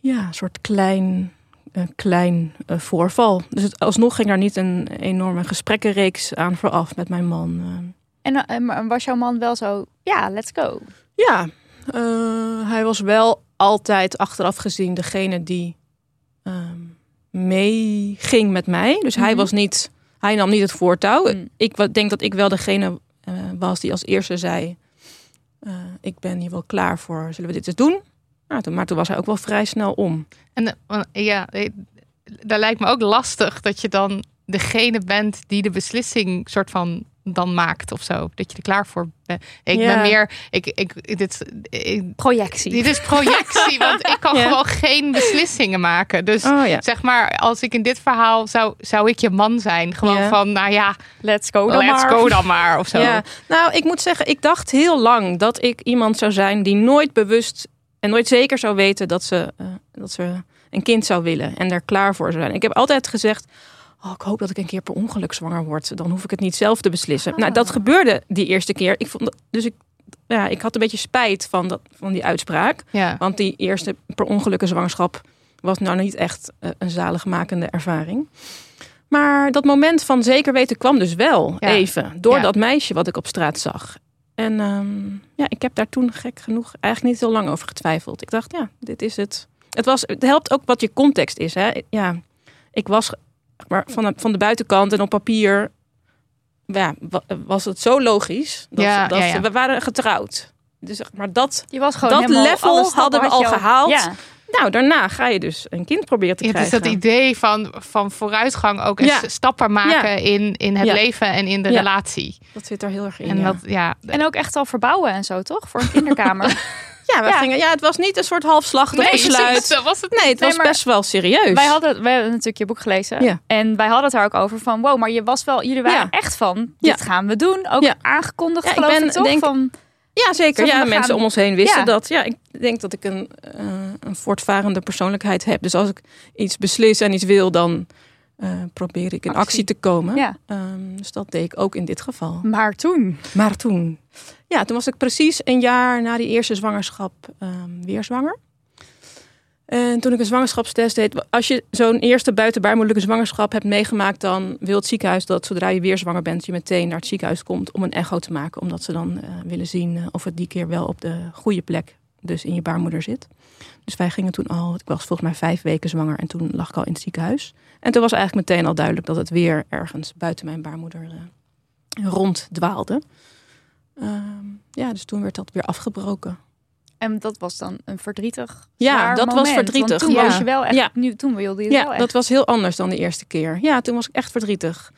ja, soort klein, uh, klein voorval. Dus het, alsnog ging daar niet een enorme gesprekkenreeks aan vooraf met mijn man. En was jouw man wel zo, ja, let's go? Ja, hij was wel altijd achteraf gezien degene die... Um, meeging met mij. Dus hij was niet, hij nam niet het voortouw. Mm. Ik denk dat ik wel degene uh, was die als eerste zei: uh, Ik ben hier wel klaar voor, zullen we dit eens doen? Nou, toen, maar toen was hij ook wel vrij snel om. En uh, ja, daar lijkt me ook lastig dat je dan degene bent die de beslissing soort van dan maakt of zo. Dat je er klaar voor bent. Ik Ja. ben meer, ik, ik, dit, ik, Projectie. dit is projectie, want ik kan Ja. gewoon geen beslissingen maken. Dus Oh ja. zeg maar, als ik in dit verhaal zou, zou ik je man zijn. Gewoon van, nou ja, Let's go dan let's maar. go dan maar of zo. Ja, nou, ik moet zeggen, ik dacht heel lang dat ik iemand zou zijn die nooit bewust en nooit zeker zou weten dat ze, eh, dat ze een kind zou willen en er klaar voor zou zijn. Ik heb altijd gezegd. Oh, ik hoop dat ik een keer per ongeluk zwanger word. Dan hoef ik het niet zelf te beslissen. Nou, dat gebeurde die eerste keer. Ik vond, dus ik, ja, ik had een beetje spijt van, dat, van die uitspraak. Ja. Want die eerste per ongelukken zwangerschap was nou niet echt eh, een zaligmakende ervaring. Maar dat moment van zeker weten kwam dus wel Ja. even. Door Ja. dat meisje wat ik op straat zag. En ehm, ja, ik heb daar toen gek genoeg eigenlijk niet heel lang over getwijfeld. Ik dacht, ja, dit is het. Het, was, het helpt ook wat je context is. Hè? Ja, ik was maar van, de, van de buitenkant en op papier ja, wa- was het zo logisch. Dat, Ja, dat ja, ja. we waren getrouwd. Dus, zeg maar dat, Je was gewoon Dat level hadden we had al gehaald. Ja. nou, daarna ga je dus een kind proberen te Ja, het is krijgen. dat idee van, van vooruitgang ook eens Ja. stappen maken in, in het Ja. leven en in de Ja. relatie. Dat zit er heel erg in. En ja. dat, ja, En ook echt al verbouwen en zo, toch? Voor een kinderkamer. ja, we ja. Gingen, ja, het was niet een soort halfslachtig nee, besluit. was het Nee, het Nee, was best wel serieus. wij, hadden, wij hebben natuurlijk je boek gelezen. Ja. En wij hadden het daar ook over van... Wow, maar je was wel, jullie waren Ja. echt van... Dit gaan we doen. Ook aangekondigd ik geloof ik, ben, toch? denk- van, Ja, zeker. Ja, mensen gaan- om ons heen wisten dat. Ja, ik denk dat ik een, eh, een voortvarende persoonlijkheid heb. Dus als ik iets beslis en iets wil, dan eh, probeer ik in actie, Actie. te komen. ja. Ehm, dus dat deed ik ook in dit geval. Maar toen... Maar toen, ja, toen was ik precies een jaar na die eerste zwangerschap ehm, weer zwanger. En toen ik een zwangerschapstest deed, als je zo'n eerste buitenbaarmoedelijke zwangerschap hebt meegemaakt, dan wil het ziekenhuis dat zodra je weer zwanger bent, je meteen naar het ziekenhuis komt om een echo te maken. Omdat ze dan eh, willen zien eh, of het die keer wel op de goede plek, dus in je baarmoeder zit. Dus wij gingen toen al, ik was volgens mij vijf weken zwanger en toen lag ik al in het ziekenhuis. En toen was eigenlijk meteen al duidelijk dat het weer ergens buiten mijn baarmoeder eh, ronddwaalde. Ehm, ja, dus toen werd dat weer afgebroken. En dat was dan een verdrietig Ja, dat was verdrietig. Want toen Ja. was je wel echt... Ja. Nu, toen wilde je het wel Ja, echt. dat was heel anders dan de eerste keer. Ja, toen was ik echt verdrietig.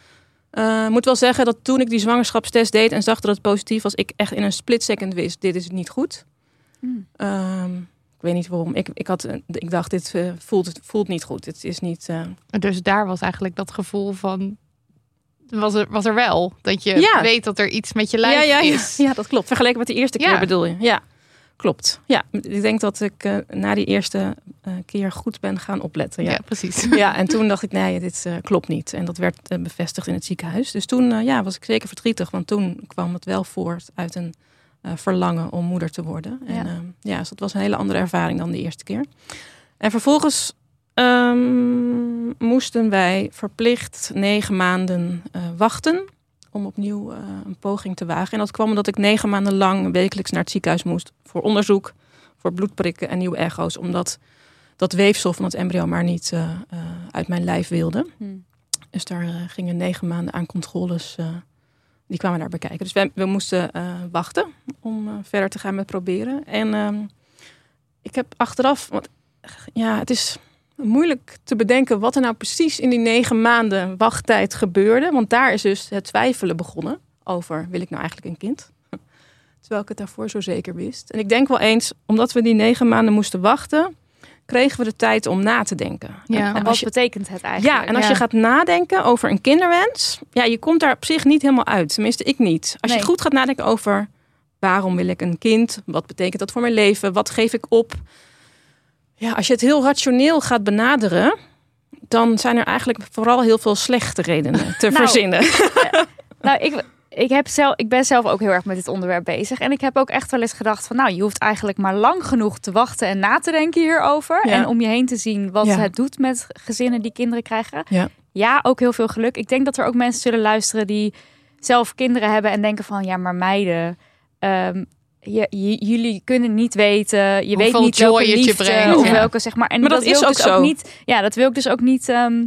Eh, Ik moet wel zeggen dat toen ik die zwangerschapstest deed en zag dat het positief was, ik echt in een split second wist: dit is niet goed. Hmm. Ehm, ik weet niet waarom. Ik, ik, had, ik dacht, dit eh, voelt, voelt niet goed. Het is niet. eh, Dus daar was eigenlijk dat gevoel van. Was er, was er wel. Dat je Ja. weet dat er iets met je lijf ja, ja, is. Ja, dat klopt. Vergeleken met de eerste keer Ja. bedoel je? Ja, klopt. Ja, ik denk dat ik eh, na die eerste keer goed ben gaan opletten. Ja, precies. Ja, en toen dacht ik, nee, dit klopt niet. En dat werd bevestigd in het ziekenhuis. Dus toen ja, was ik zeker verdrietig, want toen kwam het wel voort uit een verlangen om moeder te worden. En Ja. ja. ja, dus dat was een hele andere ervaring dan de eerste keer. En vervolgens ehm, moesten wij verplicht negen maanden eh, wachten om opnieuw eh, een poging te wagen. En dat kwam omdat ik negen maanden lang wekelijks naar het ziekenhuis moest voor onderzoek, voor bloedprikken en nieuwe echo's, omdat dat weefsel van het embryo maar niet eh, eh, uit mijn lijf wilde. Hmm. Dus daar eh, gingen negen maanden aan controles, eh, die kwamen daar bekijken. Dus we, we moesten eh, wachten om eh, verder te gaan met proberen. En ehm, ik heb achteraf, want ja, het is moeilijk te bedenken wat er nou precies in die negen maanden wachttijd gebeurde. Want daar is dus het twijfelen begonnen over, wil ik nou eigenlijk een kind? Terwijl ik het daarvoor zo zeker wist. En ik denk wel eens, omdat we die negen maanden moesten wachten, kregen we de tijd om na te denken. Ja. En wat je, betekent het eigenlijk? ja, en als je gaat nadenken over een kinderwens, ja, je komt daar op zich niet helemaal uit. Tenminste, ik niet. Als Nee. je goed gaat nadenken over waarom wil ik een kind? Wat betekent dat voor mijn leven? Wat geef ik op? Ja, als je het heel rationeel gaat benaderen, dan zijn er eigenlijk vooral heel veel slechte redenen te Nou, verzinnen. Nou, ik, ik, heb zelf, ik ben zelf ook heel erg met dit onderwerp bezig. En ik heb ook echt wel eens gedacht van... nou, je hoeft eigenlijk maar lang genoeg te wachten en na te denken hierover. Ja. En om je heen te zien wat Ja. het doet met gezinnen die kinderen krijgen. Ja. ja, ook heel veel geluk. Ik denk dat er ook mensen zullen luisteren die zelf kinderen hebben... en denken van, ja, maar meiden... ehm, je, je- jullie kunnen niet weten, je weet niet welke het je liefde brengt, of welke zeg maar. En Maar dat wil is ik ook dus zo. niet. Ja, dat wil ik dus ook niet ehm,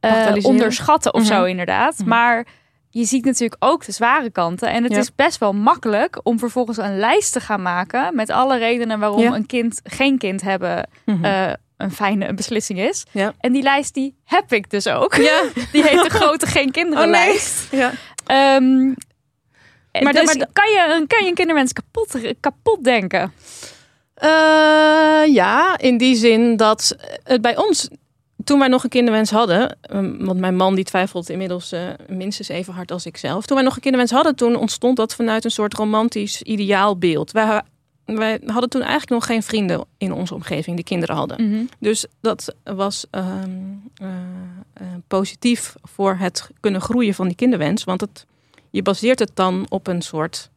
eh, onderschatten of zo Mhm. inderdaad. Mhm. Maar je ziet natuurlijk ook de zware kanten. En het Ja. is best wel makkelijk om vervolgens een lijst te gaan maken met alle redenen waarom Ja. een kind geen kind hebben Mhm. eh, een fijne beslissing is. Ja. En die lijst die heb ik dus ook. ja. Die heet de grote geen kinderen Oh, nee. lijst. ja. Ehm, Maar maar dus maar kan, je, kan je een kinderwens kapot, kapot denken? Eh, ja, in die zin dat het bij ons, toen wij nog een kinderwens hadden, um, want mijn man die twijfelt inmiddels eh, minstens even hard als ik zelf. Toen wij nog een kinderwens hadden, toen ontstond dat vanuit een soort romantisch ideaalbeeld. Wij, wij hadden toen eigenlijk nog geen vrienden in onze omgeving die kinderen hadden. Dus dat was ehm, eh, eh, positief voor het kunnen groeien van die kinderwens. Want het, je baseert het dan op een soort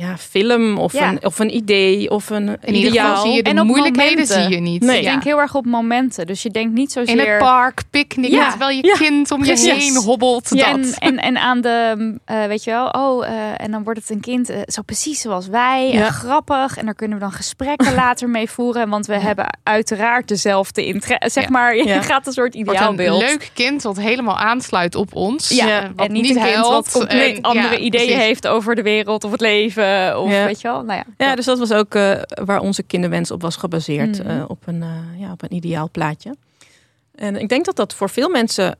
ja, film of, Ja. een, of een idee of een In ieder ideaal. geval zie je de En op moeilijkheden momenten. zie je niet. Nee. Ik denk heel erg op momenten. Dus je denkt niet zozeer... In het park, picknick, Ja. terwijl je Ja. kind om je Precies. heen hobbelt. Ja, dat. en, en, en aan de, eh, weet je wel, oh, eh, en dan wordt het een kind eh, zo precies zoals wij. En Ja. grappig. En daar kunnen we dan gesprekken later mee voeren. Want we hebben uiteraard dezelfde interesse. Zeg Ja. maar, je Ja. gaat een soort wordt een ideaalbeeld. leuk kind wat helemaal aansluit op ons. Ja, Eh, wat en niet, een kind helpt. wat compleet En- andere ja, ideeën precies. heeft over de wereld of het leven. Of Ja. weet je wel, nou ja. Ja, dus dat was ook eh, waar onze kinderwens op was gebaseerd. Mhm. eh, op, een, eh, ja, op een ideaal plaatje. En ik denk dat dat voor veel mensen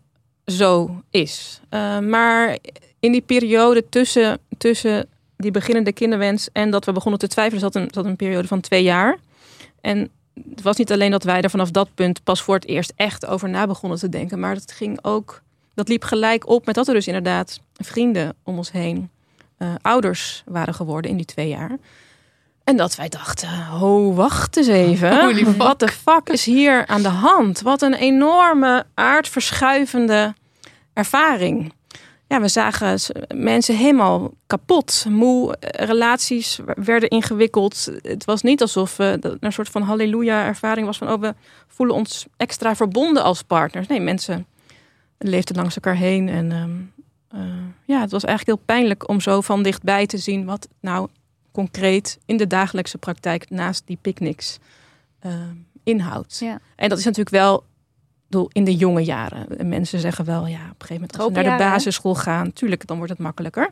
zo is. Eh, maar in die periode tussen, tussen die beginnende kinderwens en dat we begonnen te twijfelen, zat een, zat een periode van twee jaar. En het was niet alleen dat wij er vanaf dat punt pas voor het eerst echt over na begonnen te denken, maar dat ging ook, dat liep gelijk op met dat er dus inderdaad vrienden om ons heen eh, ouders waren geworden in die twee jaar. En dat wij dachten, oh, wacht eens even. Wat de fuck is hier aan de hand? Wat een enorme aardverschuivende ervaring. Ja, we zagen mensen helemaal kapot, moe, eh, relaties werden ingewikkeld. Het was niet alsof dat er een soort van halleluja-ervaring was van, oh, we voelen ons extra verbonden als partners. Nee, mensen leefden langs elkaar heen en ehm, eh, ja, het was eigenlijk heel pijnlijk om zo van dichtbij te zien wat nou concreet in de dagelijkse praktijk naast die picknicks eh, inhoudt. Ja. En dat is natuurlijk wel in de jonge jaren. En Mensen zeggen wel, ja, op een gegeven moment als ze naar de basisschool gaan, tuurlijk, dan wordt het makkelijker.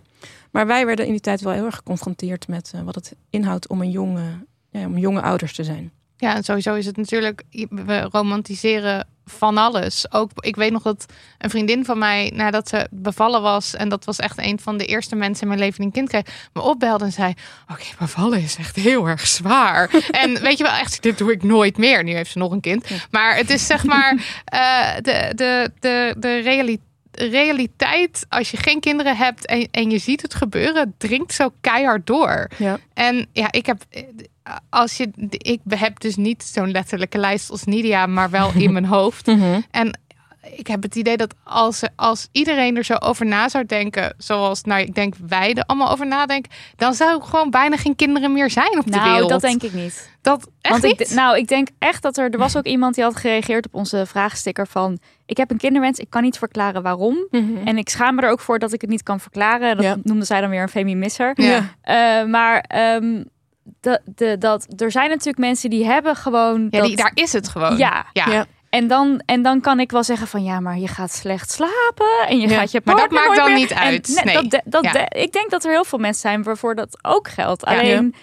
Maar wij werden in die tijd wel heel erg geconfronteerd met eh, wat het inhoudt om een jonge, ja, om jonge ouders te zijn. Ja, en sowieso is het natuurlijk, we romantiseren van alles. Ook, ik weet nog dat een vriendin van mij, nadat ze bevallen was, en dat was echt een van de eerste mensen in mijn leven die een kind kreeg, me opbelde en zei: Oké, bevallen is echt heel erg zwaar. en weet je wel, echt, dit doe ik nooit meer. Nu heeft ze nog een kind. Maar het is zeg maar eh, de, de, de, de realiteit. Realiteit, als je geen kinderen hebt en, en je ziet het gebeuren, dringt zo keihard door. Ja. En ja, ik heb, als je, ik heb dus niet zo'n letterlijke lijst als Nidia, maar wel in mijn hoofd. En ik heb het idee dat als, als iedereen er zo over na zou denken, zoals nou, ik denk wij er allemaal over nadenken, dan zou gewoon bijna geen kinderen meer zijn op de Nou, wereld. dat denk ik niet. Dat echt Want niet? ik, nou, ik denk echt dat er... Er was ook iemand die had gereageerd op onze vraagsticker van... Ik heb een kinderwens, ik kan niet verklaren waarom. En ik schaam me er ook voor dat ik het niet kan verklaren. Dat Ja. noemde zij dan weer een femi-misser. ja. Eh, maar ehm, de, de, dat, er zijn natuurlijk mensen die hebben gewoon... Ja, dat, die, daar is het gewoon. Ja. ja. Ja. En, dan, en dan kan ik wel zeggen van... Ja, maar je gaat slecht slapen. En je Ja. gaat je Maar dat maakt dan meer- niet uit. Nee. dat, dat, Ja. de- ik denk dat er heel veel mensen zijn waarvoor dat ook geldt. Ja. Alleen...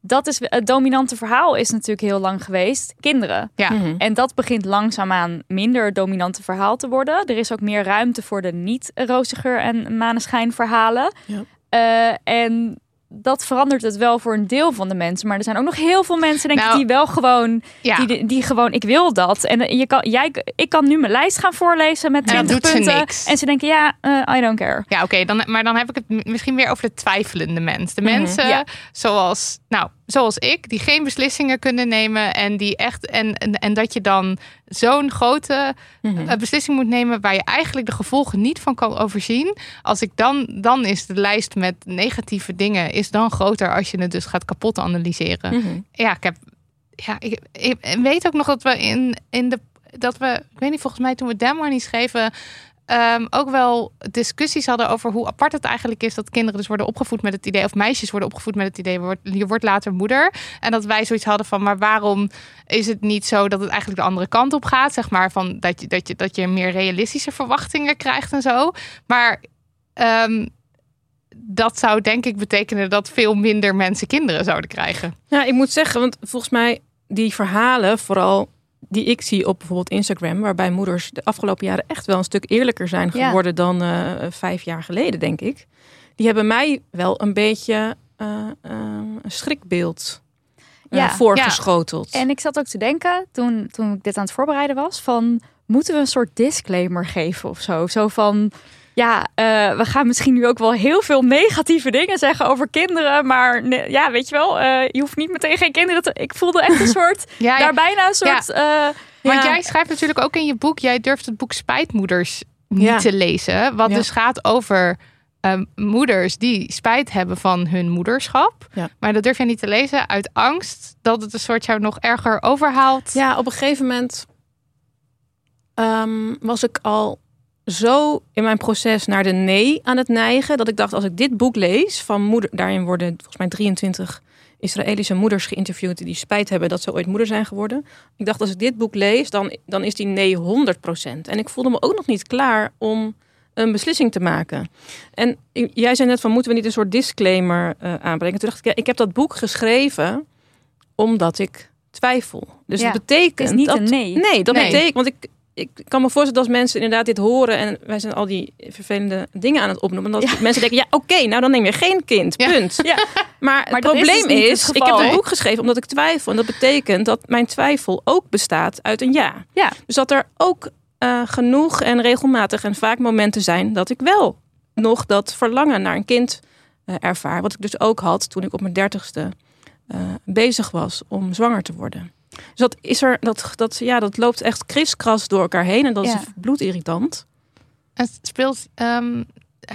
dat is het dominante verhaal is natuurlijk heel lang geweest. Kinderen. Ja. Mhm. En dat begint langzaamaan minder het dominante verhaal te worden. Er is ook meer ruimte voor de niet-roziger en maneschijn verhalen. Ja. Eh, en dat verandert het wel voor een deel van de mensen. Maar er zijn ook nog heel veel mensen, denk ik, Nou, die wel gewoon, Ja. die, die gewoon, ik wil dat. En eh, je kan, jij, ik kan nu mijn lijst gaan voorlezen met En dan 20 doet ze punten. En ze denken, ja, eh, I don't care. Ja, oké, dan, maar dan heb ik het misschien meer over de twijfelende mens. De Mhm, mensen ja. zoals, nou, zoals ik, die geen beslissingen kunnen nemen en die echt en, en, en dat je dan zo'n grote Mhm. eh, beslissing moet nemen waar je eigenlijk de gevolgen niet van kan overzien. Als ik dan, dan is de lijst met negatieve dingen is dan groter als je het dus gaat kapot analyseren. Mhm. Ja, ik heb, ja, ik, ik weet ook nog dat we in, in de, dat we, ik weet niet, volgens mij toen we Demo niet schreven, ehm, ook wel discussies hadden over hoe apart het eigenlijk is dat kinderen dus worden opgevoed met het idee, of meisjes worden opgevoed met het idee, je wordt, later moeder. En dat wij zoiets hadden van, maar waarom is het niet zo dat het eigenlijk de andere kant op gaat? Zeg maar van dat je, dat je, dat je meer realistische verwachtingen krijgt en zo. Maar ehm, dat zou denk ik betekenen dat veel minder mensen kinderen zouden krijgen. Ja, ik moet zeggen, want volgens mij die verhalen, vooral die ik zie op bijvoorbeeld Instagram, waarbij moeders de afgelopen jaren echt wel een stuk eerlijker zijn Ja. geworden dan eh, vijf jaar geleden, denk ik. Die hebben mij wel een beetje eh, eh, een schrikbeeld eh, Ja. voorgeschoteld. En ik zat ook te denken, toen, toen ik dit aan het voorbereiden was, van moeten we een soort disclaimer geven of zo? Zo van, ja, eh, we gaan misschien nu ook wel heel veel negatieve dingen zeggen over kinderen, maar ne- ja, weet je wel, eh, je hoeft niet meteen geen kinderen te... Ik voelde echt een soort, Ja, daar bijna een soort... eh, Want ja. jij schrijft natuurlijk ook in je boek, jij durft het boek Spijtmoeders niet Ja. te lezen. Wat Ja. dus gaat over ehm, moeders die spijt hebben van hun moederschap. Ja. Maar dat durf jij niet te lezen uit angst dat het een soort jou nog erger overhaalt. Ja, op een gegeven moment ehm, was ik al zo in mijn proces naar de nee aan het neigen. Dat ik dacht, als ik dit boek lees van moeder... Daarin worden volgens mij 23 Israëlische moeders geïnterviewd... die spijt hebben dat ze ooit moeder zijn geworden. Ik dacht, als ik dit boek lees, dan, dan is die nee 100%. En ik voelde me ook nog niet klaar om een beslissing te maken. En jij zei net van, moeten we niet een soort disclaimer eh, aanbrengen? Toen dacht ik, ja, ik heb dat boek geschreven omdat ik twijfel. Dus Ja, dat betekent het is niet dat, een nee. Nee, dat Nee. betekent, want ik, ik kan me voorstellen dat als mensen inderdaad dit horen en wij zijn al die vervelende dingen aan het opnoemen, dat Ja. mensen denken, ja, oké, nou dan neem je geen kind, punt. Ja. Maar het Maar probleem dus is, het ik heb het boek geschreven omdat ik twijfel. En dat betekent dat mijn twijfel ook bestaat uit een ja. Ja. Dus dat er ook eh, genoeg en regelmatig en vaak momenten zijn dat ik wel nog dat verlangen naar een kind eh, ervaar. Wat ik dus ook had toen ik op mijn dertigste eh, bezig was om zwanger te worden. Dus dat is er, dat, dat, ja, dat loopt echt kriskras door elkaar heen en dat Ja. is bloedirritant. Het speelt ehm,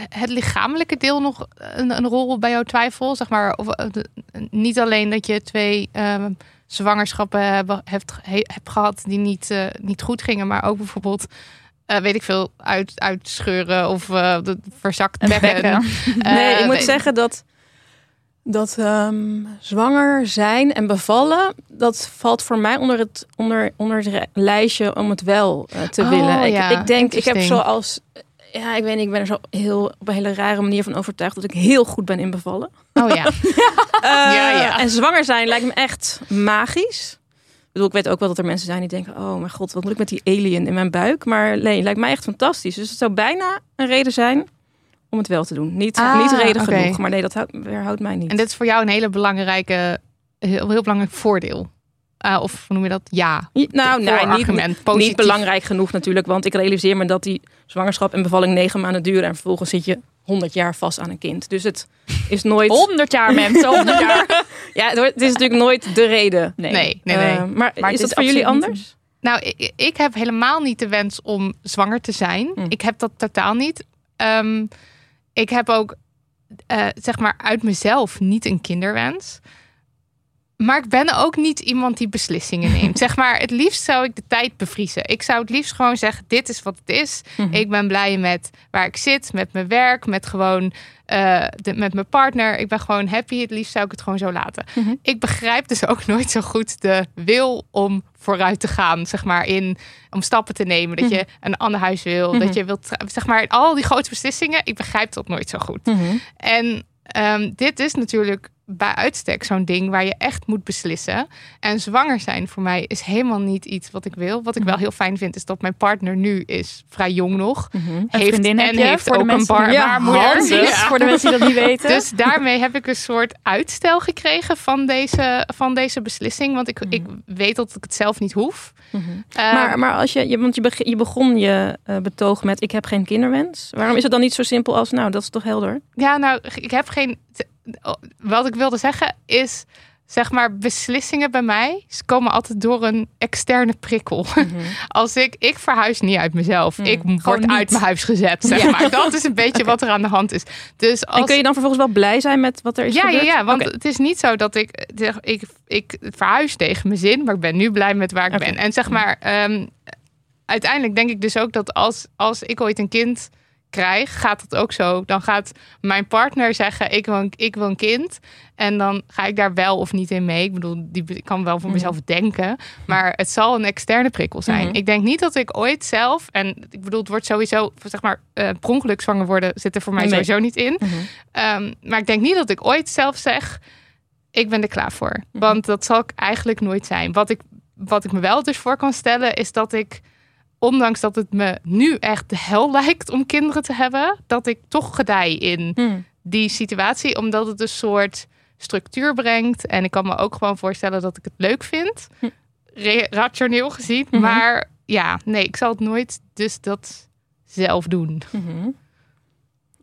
het lichamelijke deel nog een, een rol bij jouw twijfel? Zeg maar, of, eh, de- niet alleen dat je twee ehm, zwangerschappen hebben, hebt, he- hebt gehad die niet, eh, niet goed gingen, maar ook bijvoorbeeld, eh, weet ik veel, uit, uitscheuren of eh, de verzakt bekken. Nee, ik moet zeggen dat, dat ehm, zwanger zijn en bevallen, dat valt voor mij onder het, onder, onder het lijstje om het wel eh, te Oh, willen. Ik, ja, ik denk, ik heb zoals, ja, ik weet niet, ik ben er zo heel, op een hele rare manier van overtuigd dat ik heel goed ben in bevallen. Oh ja. Eh, ja. En zwanger zijn lijkt me echt magisch. Ik bedoel, ik weet ook wel dat er mensen zijn die denken: oh mijn god, wat moet ik met die alien in mijn buik? Maar nee, lijkt mij echt fantastisch. Dus het zou bijna een reden zijn om het wel te doen. Niet, Ah, niet reden genoeg, maar nee, dat houdt, weerhoudt mij niet. En dit is voor jou een hele belangrijke, heel, heel belangrijk voordeel. Eh, of hoe noem je dat? Ja. Nou, nee, niet. Positief. niet belangrijk genoeg natuurlijk, want ik realiseer me dat die zwangerschap en bevalling negen maanden duren en vervolgens zit je 100 jaar vast aan een kind. Dus het is nooit. 100 jaar mensen, 100 jaar. Ja, het is natuurlijk nooit de reden. Nee. Nee, nee, nee. Eh, maar, is dat voor jullie anders? Nou, ik, ik heb helemaal niet de wens om zwanger te zijn. Hm. Ik heb dat totaal niet. Ehm, ik heb ook, eh, zeg maar, uit mezelf niet een kinderwens. Maar ik ben ook niet iemand die beslissingen neemt. zeg maar, het liefst zou ik de tijd bevriezen. Ik zou het liefst gewoon zeggen: dit is wat het is. Mhm. Ik ben blij met waar ik zit, met mijn werk, met gewoon eh, de, met mijn partner. Ik ben gewoon happy. Het liefst zou ik het gewoon zo laten. Mhm. Ik begrijp dus ook nooit zo goed de wil om vooruit te gaan, zeg maar, in om stappen te nemen. Dat je een ander huis wil, Mhm. dat je wilt, zeg maar, al die grote beslissingen. Ik begrijp dat nooit zo goed. Mhm. En ehm, dit is natuurlijk bij uitstek zo'n ding waar je echt moet beslissen. En zwanger zijn voor mij is helemaal niet iets wat ik wil. Wat ik wel heel fijn vind, is dat mijn partner nu is vrij jong nog. Een Heeft, en heeft voor de ook een bar, die- Ja, baarmoeder. Ja. Voor de mensen die dat niet weten. Dus daarmee heb ik een soort uitstel gekregen van deze, van deze beslissing. Want ik, ik weet dat ik het zelf niet hoef. Eh, Maar, maar als je, want je, beg- je begon je eh, betoog met ik heb geen kinderwens. Waarom is het dan niet zo simpel als nou, dat is toch helder? Ja, nou, ik heb geen. Wat ik wilde zeggen is. Zeg maar, beslissingen bij mij ze komen altijd door een externe prikkel. Als ik, ik verhuis niet uit mezelf. Ik word uit mijn huis gezet, zeg maar. Dat is een beetje wat er aan de hand is. Dus als, En kun je dan vervolgens wel blij zijn met wat er is ja, ja, gebeurd? ja, want het is niet zo dat ik, zeg, ik, ik verhuis tegen mijn zin, maar ik ben nu blij met waar ik ben. En zeg maar, ehm, uiteindelijk denk ik dus ook dat als, als ik ooit een kind krijg, gaat het ook zo. Dan gaat mijn partner zeggen, ik wil, ik wil een kind. En dan ga ik daar wel of niet in mee. Ik bedoel, die, ik kan wel voor mezelf denken. Maar het zal een externe prikkel zijn. Mhm. Ik denk niet dat ik ooit zelf... En ik bedoel, het wordt sowieso, zeg maar, eh per ongeluk zwanger worden... zit er voor mij Nee. sowieso niet in. Mhm. Ehm, maar ik denk niet dat ik ooit zelf zeg: ik ben er klaar voor. Want dat zal ik eigenlijk nooit zijn. Wat ik, wat ik me wel dus voor kan stellen, is dat ik, ondanks dat het me nu echt de hel lijkt om kinderen te hebben, dat ik toch gedij in Hmm. die situatie, omdat het een soort structuur brengt. En ik kan me ook gewoon voorstellen dat ik het leuk vind, Hm. rationeel gezien. Mhm. Maar ja, nee, ik zal het nooit dus dat zelf doen. Mhm.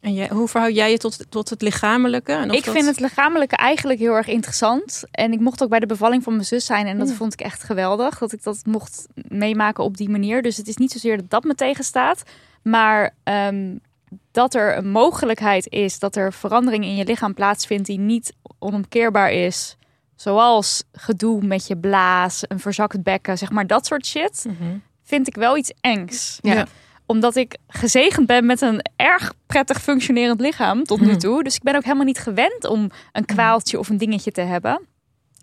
En jij, hoe verhoud jij je tot, tot het lichamelijke? En of ik dat- vind het lichamelijke eigenlijk heel erg interessant. En ik mocht ook bij de bevalling van mijn zus zijn. En dat Ja. vond ik echt geweldig. Dat ik dat mocht meemaken op die manier. Dus het is niet zozeer dat dat me tegenstaat. Maar ehm, dat er een mogelijkheid is dat er verandering in je lichaam plaatsvindt die niet onomkeerbaar is. Zoals gedoe met je blaas, een verzakt bekken, zeg maar dat soort shit. Mhm. Vind ik wel iets engs Ja. Omdat ik gezegend ben met een erg prettig functionerend lichaam tot nu Mhm. toe. Dus ik ben ook helemaal niet gewend om een kwaaltje of een dingetje te hebben.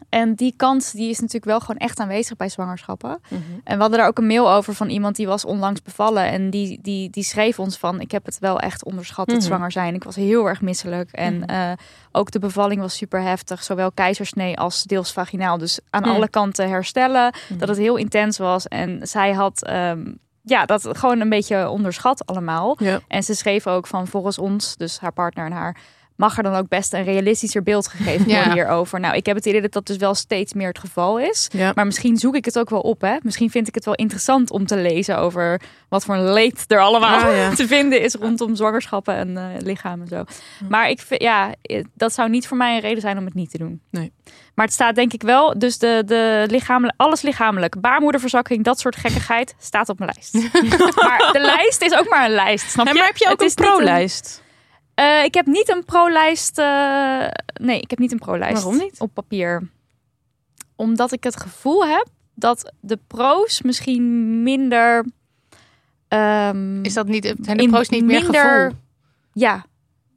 En die kans die is natuurlijk wel gewoon echt aanwezig bij zwangerschappen. Mhm. En we hadden daar ook een mail over van iemand die was onlangs bevallen. En die, die, die schreef ons van, ik heb het wel echt onderschat, het Mhm. zwanger zijn. Ik was heel erg misselijk. En Mhm. eh, ook de bevalling was super heftig. Zowel keizersnee als deels vaginaal. Dus aan Mhm. alle kanten herstellen. Mhm. Dat het heel intens was. En zij had... ehm, ja, dat gewoon een beetje onderschat allemaal. Ja. En ze schreef ook van volgens ons, dus haar partner en haar, mag er dan ook best een realistischer beeld gegeven Ja. worden hierover. Nou, ik heb het idee dat dat dus wel steeds meer het geval is. Ja. Maar misschien zoek ik het ook wel op, hè? Misschien vind ik het wel interessant om te lezen over wat voor een leed er allemaal Ah, ja. te vinden is rondom zwangerschappen en eh lichaam en zo. Maar ik vind, ja, eh, dat zou niet voor mij een reden zijn om het niet te doen. Nee. Maar het staat denk ik wel, dus de, de lichamelijk, alles lichamelijk, baarmoederverzakking, dat soort gekkigheid staat op mijn lijst. maar de lijst is ook maar een lijst, snap je? En maar heb je ook Het een- pro-lijst? Eh, ik heb niet een pro-lijst. eh, nee, ik heb niet een pro-lijst. Waarom niet? Op papier. Omdat ik het gevoel heb dat de pro's misschien minder. ehm, Is dat niet, zijn de pro's niet meer gevoel? Ja.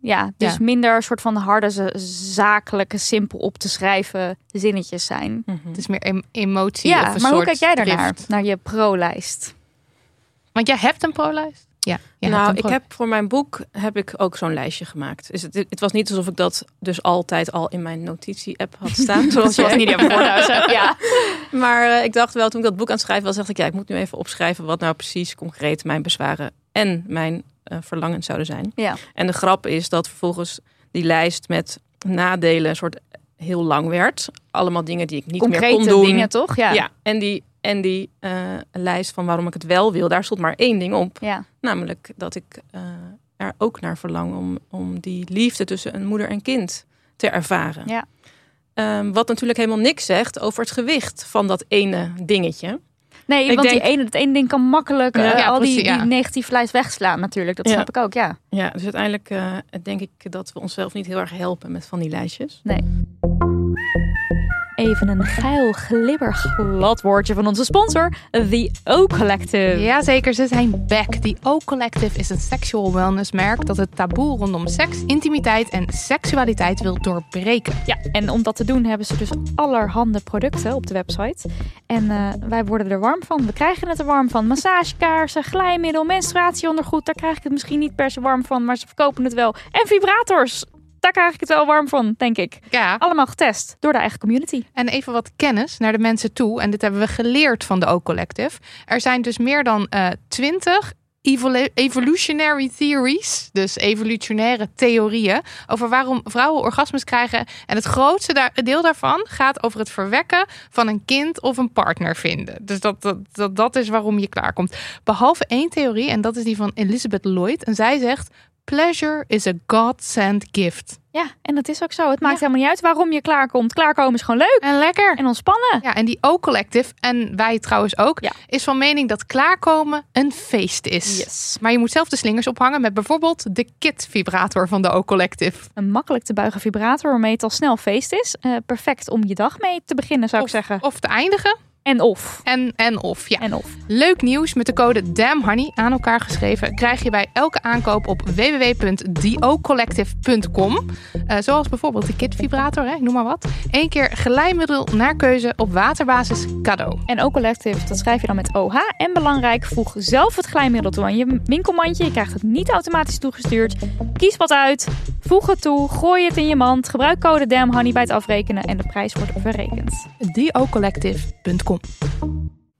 Ja, dus Ja. minder soort van harde, zakelijke, simpel op te schrijven zinnetjes zijn. Mhm. Het is meer em- emotie Ja, of een maar hoe kijk jij daarnaar? drift. Naar je pro-lijst? Want jij hebt een pro-lijst? Ja. hebt nou, ik heb voor mijn boek heb ik ook zo'n lijstje gemaakt. Dus het, het was niet alsof ik dat dus altijd al in mijn notitie-app had staan. zoals jij. niet op voorhuis hebt. Ja. Maar eh, ik dacht wel, toen ik dat boek aan het schrijven was, dacht ik, ja, ik moet nu even opschrijven wat nou precies concreet mijn bezwaren en mijn eh, verlangens zouden zijn. Ja. En de grap is dat vervolgens die lijst met nadelen een soort heel lang werd. Allemaal dingen die ik niet meer kon Concrete doen. dingen, toch? Ja. Ja, en die, en die eh, lijst van waarom ik het wel wil, daar stond maar één ding op. ja. Namelijk dat ik eh, er ook naar verlang om, om die liefde tussen een moeder en kind te ervaren. Ja. Ehm, wat natuurlijk helemaal niks zegt over het gewicht van dat ene dingetje. Nee, Ik want denk- die ene, dat ene ding kan makkelijk eh, ja, al die, precies, ja. die negatieve lijst wegslaan natuurlijk. Dat snap ik ook, ja. Ja, dus uiteindelijk denk ik dat we onszelf niet heel erg helpen met van die lijstjes. Even een geil, glibber, glad woordje van onze sponsor, The O Collective. Jazeker, ze zijn back. The O Collective is een sexual wellness merk dat het taboe rondom seks, intimiteit en seksualiteit wil doorbreken. Ja, en om dat te doen hebben ze dus allerhande producten op de website. En eh, wij worden er warm van. We krijgen het er warm van. Massagekaarsen, glijmiddel, menstruatieondergoed. Daar krijg ik het misschien niet per se warm van, maar ze verkopen het wel. En vibrators. Daar krijg ik het wel warm van, denk ik. Ja. Allemaal getest door de eigen community. En even wat kennis naar de mensen toe. En dit hebben we geleerd van de O-Collective. Er zijn dus meer dan eh 20 evolu- evolutionary theories, dus evolutionaire theorieën, over waarom vrouwen orgasmes krijgen. En het grootste daar, deel daarvan gaat over het verwekken van een kind of een partner vinden. Dus dat, dat, dat, dat is waarom je klaarkomt. Behalve één theorie, en dat is die van Elizabeth Lloyd. En zij zegt: Pleasure is a God-sent gift. Ja, en dat is ook zo. Het maakt Ja. helemaal niet uit waarom je klaarkomt. Klaarkomen is gewoon leuk En lekker. en ontspannen. Ja, en die O-Collective, en wij trouwens ook, Ja. is van mening dat klaarkomen een feest is. Yes. Maar je moet zelf de slingers ophangen met bijvoorbeeld de kit-vibrator van de O-Collective. Een makkelijk te buigen vibrator waarmee het al snel feest is. Eh, perfect om je dag mee te beginnen, zou Of, ik zeggen. of te eindigen. En of. En, en of, ja. En of. Leuk nieuws met de code DAMNHONEY aan elkaar geschreven krijg je bij elke aankoop op www.theocollective.com. Eh, zoals bijvoorbeeld de kit-vibrator, hè, ik noem maar wat. Eén keer glijmiddel naar keuze op waterbasis cadeau. En ook collective, dat schrijf je dan met OH. En belangrijk, voeg zelf het glijmiddel toe aan je winkelmandje. Je krijgt het niet automatisch toegestuurd. Kies wat uit, voeg het toe, gooi het in je mand. Gebruik code DAMHONEY bij het afrekenen en de prijs wordt verrekend. theocollective.com.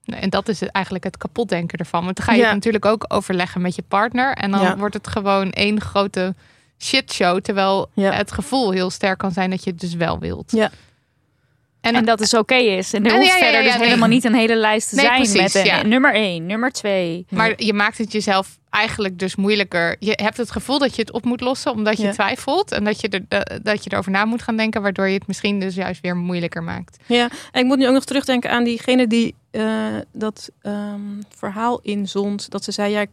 En dat is eigenlijk het kapotdenken ervan. Want dan ga je Ja. het natuurlijk ook overleggen met je partner. En dan Ja. wordt het gewoon één grote shitshow. Terwijl Ja. het gevoel heel sterk kan zijn dat je het dus wel wilt. Ja. En, En dat is oké is. En er En hoeft ja, ja, verder dus nee. helemaal niet een hele lijst te Nee, zijn. precies, met een, nummer 1, nummer 2. maar je maakt het jezelf eigenlijk dus moeilijker. Je hebt het gevoel dat je het op moet lossen omdat je twijfelt. En dat je, er, eh, dat je erover na moet gaan denken. Waardoor je het misschien dus juist weer moeilijker maakt. Ja, en ik moet nu ook nog terugdenken aan diegene die eh, dat ehm, verhaal inzond. Dat ze zei, ja, ik,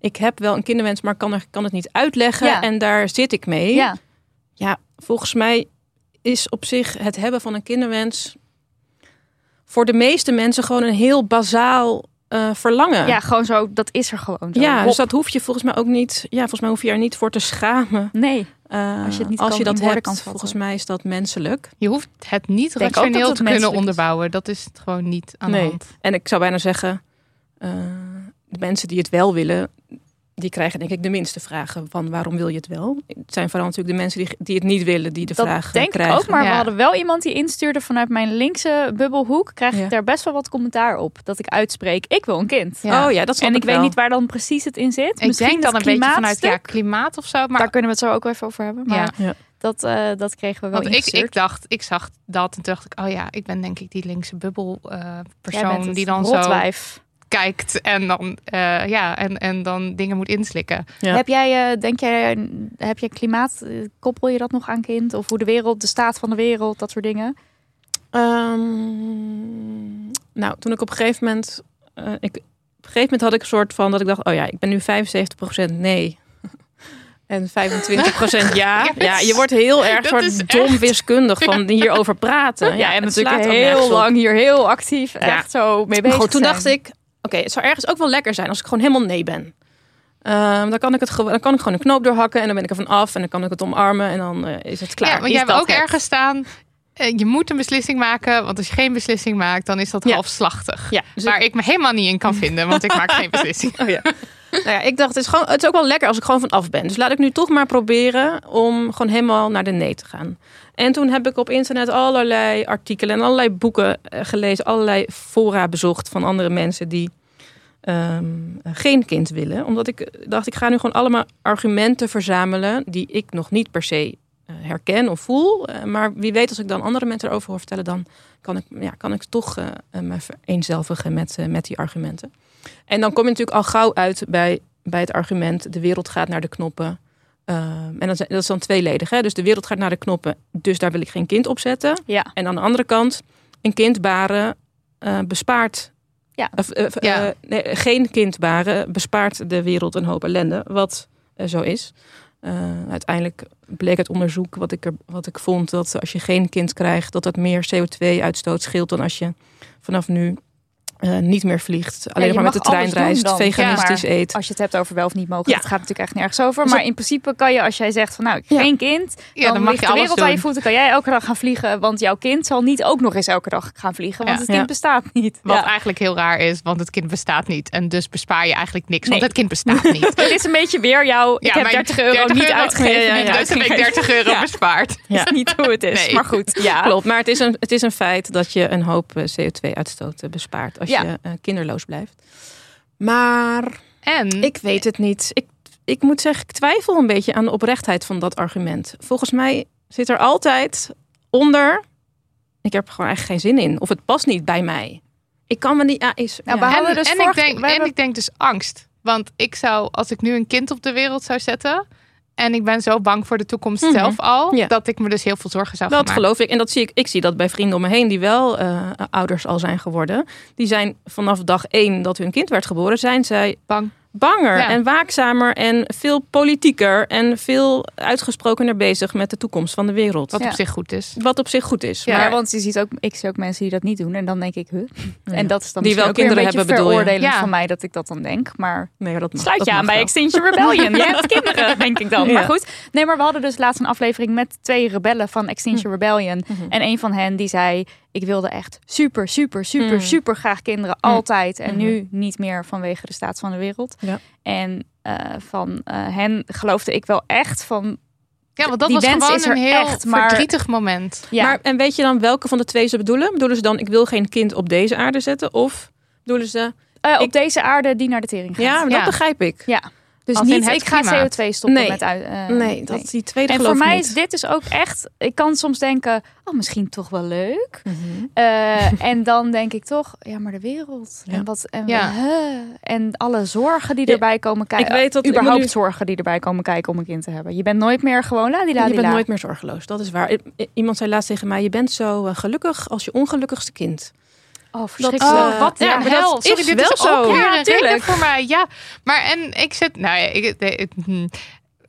ik heb wel een kinderwens, maar kan, er, kan het niet uitleggen. En daar zit ik mee. Ja, Ja, volgens mij is op zich het hebben van een kinderwens... voor de meeste mensen gewoon een heel bazaal eh, verlangen. ja, gewoon zo. Dat is er gewoon zo. Ja, Hop. dus dat hoef je volgens mij ook niet. Ja, volgens mij hoef je er niet voor te schamen. Nee, Eh, Als je het niet als kan- je dat hebt, kan volgens mij is dat menselijk. Je hoeft het niet denk ook dat rationeel te kunnen onderbouwen. Dat is het gewoon niet aan de Nee. hand. En ik zou bijna zeggen, eh, de mensen die het wel willen, die krijgen denk ik de minste vragen van waarom wil je het wel. Het zijn vooral natuurlijk de mensen die, die het niet willen, die de dat vragen denk krijgen. ik ook. Maar Ja. we hadden wel iemand die instuurde vanuit mijn linkse bubbelhoek. Krijg ik daar best wel wat commentaar op. Dat ik uitspreek, ik wil een kind. Ja. Oh ja, dat snap En ik weet wel. niet waar dan precies het in zit. Ik Misschien denk dan het een beetje vanuit ja, klimaat of zo. Maar Daar kunnen we het zo ook wel even over hebben. Maar Ja. Ja. Dat, eh, dat kregen we wel Want ik, ik dacht, ik zag dat en toen dacht ik, oh ja, ik ben denk ik die linkse bubbel eh, Jij persoon bent het die dan zo rotwijf. Kijkt en dan, eh, ja, en, en dan dingen moet inslikken. Ja. Heb jij, eh, denk jij, heb je klimaat, eh, koppel je dat nog aan kind? Of hoe de wereld, de staat van de wereld, dat soort dingen? Ehm, nou, toen ik op een gegeven moment, eh, ik, op een gegeven moment had ik een soort van dat ik dacht, oh ja, ik ben nu 75% nee. En 25% ja. Yes. Ja, je wordt heel erg Dat soort dom echt- heel van hierover praten. Ja, en het natuurlijk heel lang hier heel actief echt zo mee Maar bezig goed, toen zijn. dacht ik, oké, het zou ergens ook wel lekker zijn als ik gewoon helemaal nee ben. Ehm, dan, kan ik het gewoon, dan kan ik gewoon een knoop doorhakken en dan ben ik er van af en dan kan ik het omarmen en dan eh, is het klaar. Ja, want jij hebt ook het? ergens staan, eh, je moet een beslissing maken, want als je geen beslissing maakt, dan is dat Ja. halfslachtig. Ja, dus Waar ik me helemaal niet in kan vinden, want ik maak geen beslissing. Oh ja. nou ja, ik dacht, het is, gewoon, het is ook wel lekker als ik gewoon van af ben. Dus laat ik nu toch maar proberen om gewoon helemaal naar de nee te gaan. En toen heb ik op internet allerlei artikelen en allerlei boeken eh, gelezen. Allerlei fora bezocht van andere mensen die ehm, geen kind willen. Omdat ik dacht, ik ga nu gewoon allemaal argumenten verzamelen die ik nog niet per se eh, herken of voel. Eh, maar wie weet als ik dan andere mensen erover hoor vertellen, dan kan ik, ja, kan ik toch eh, me vereenzelvigen met, met die argumenten. En dan kom je natuurlijk al gauw uit bij, bij het argument: de wereld gaat naar de knoppen. Ehm, en dat dat is dan tweeledig. Hè? Dus de wereld gaat naar de knoppen, dus daar wil ik geen kind op zetten. Ja. En aan de andere kant, een kind baren bespaart. Ja. Eh, Ja. eh, nee, geen kind baren bespaart de wereld een hoop ellende. Wat eh, zo is. Eh, uiteindelijk bleek uit onderzoek wat ik, er, wat ik vond dat als je geen kind krijgt, dat dat meer CO2-uitstoot scheelt dan als je vanaf nu eh, niet meer vliegt. Alleen maar met de trein reist, dan. veganistisch Ja, eet. Als je het hebt over wel of niet mogen, Ja. dat gaat natuurlijk echt nergens over. Dus Maar dat- in principe kan je, als jij zegt van nou, Ja. geen kind, Ja, dan, dan mag ligt je de wereld aan je voeten. Kan jij elke dag gaan vliegen, want jouw kind zal niet ook nog eens elke dag gaan vliegen, want Ja. het kind Ja. bestaat niet. Wat Ja. eigenlijk heel raar is, want het kind bestaat niet. En dus bespaar je eigenlijk niks, want het kind bestaat niet. Het is een beetje weer jouw, ik heb mijn 30 euro 30 niet euro- uitgegeven. Ja, ja, niet ja. Dus heb ik uitgegeven. 30 euro Ja. bespaard. Ja. is niet hoe het is. Maar goed, ja. Klopt, maar het is, een, het is een feit dat je een hoop eh, CO2-uitstoot eh, bespaart als Ja. je eh, kinderloos blijft. Maar En ik weet het niet. Ik, ik moet zeggen, ik twijfel een beetje aan de oprechtheid van dat argument. Volgens mij zit er altijd onder. Ik heb er gewoon eigenlijk geen zin in. Of het past niet bij mij. Ik kan me niet. Ja, is, Nou, ja. en, dus en, ik denk, en hebben- ik denk dus angst. Want ik zou, als ik nu een kind op de wereld zou zetten. En ik ben zo bang voor de toekomst Mhm. zelf al. Ja. Dat ik me dus heel veel zorgen zou Dat gaan maken. geloof ik. En dat zie ik. Ik zie dat bij vrienden om me heen die wel eh, ouders al zijn geworden. Die zijn vanaf dag één dat hun kind werd geboren, zijn zij Bang. Banger Ja. en waakzamer en veel politieker en veel uitgesprokener bezig met de toekomst van de wereld. Wat Ja. op zich goed is. Wat op zich goed is. Ja, maar want je ziet ook, ik zie ook mensen die dat niet doen. En dan denk ik, huh? En dat is dan Die wel ook weer kinderen een beetje hebben, veroordelend Ja. van mij dat ik dat dan denk. Maar nee, dat mag, sluit dat je aan bij wel. Extinction Rebellion. Je hebt kinderen, denk ik dan. Ja. Maar goed. Nee, maar we hadden dus laatst een aflevering met twee rebellen van Extinction Rebellion. Mhm. En een van hen die zei, ik wilde echt super, super, super, Mm. super graag kinderen. Mm. Altijd. En Mhm. nu niet meer vanwege de staat van de wereld. Ja. En eh, van eh, hen geloofde ik wel echt van, Ja, want dat Die was gewoon een heel echt, maar- verdrietig moment. ja, Maar, en weet je dan welke van de twee ze bedoelen? Bedoelen ze dan, ik wil geen kind op deze aarde zetten? Of bedoelen ze, eh, op ik- deze aarde die naar de tering gaat. ja, dat Ja. begrijp ik. Ja. Dus niet, ik ga klimaat. CO2 stoppen Nee. met uit. eh, nee, dat, die tweede En voor mij niet. is dit dus ook echt. Ik kan soms denken, oh, misschien toch wel leuk. Mhm. Eh, en dan denk ik toch, ja, maar de wereld. Ja. En, wat, en, Ja. huh, en alle zorgen die Ja, erbij komen kijken. ik weet dat- überhaupt nu- zorgen die erbij komen kijken om een kind te hebben. Je bent nooit meer gewoon la die la Je bent nooit meer zorgeloos, dat is waar. Iemand zei laatst tegen mij, je bent zo eh, gelukkig als je ongelukkigste kind. Oh, Dat, eh, wat ja, een maar dat hel. Sorry, is dit wel is zo. ook Ja, een reden voor mij. Ja, maar en ik zit, nou ja, ik, ik,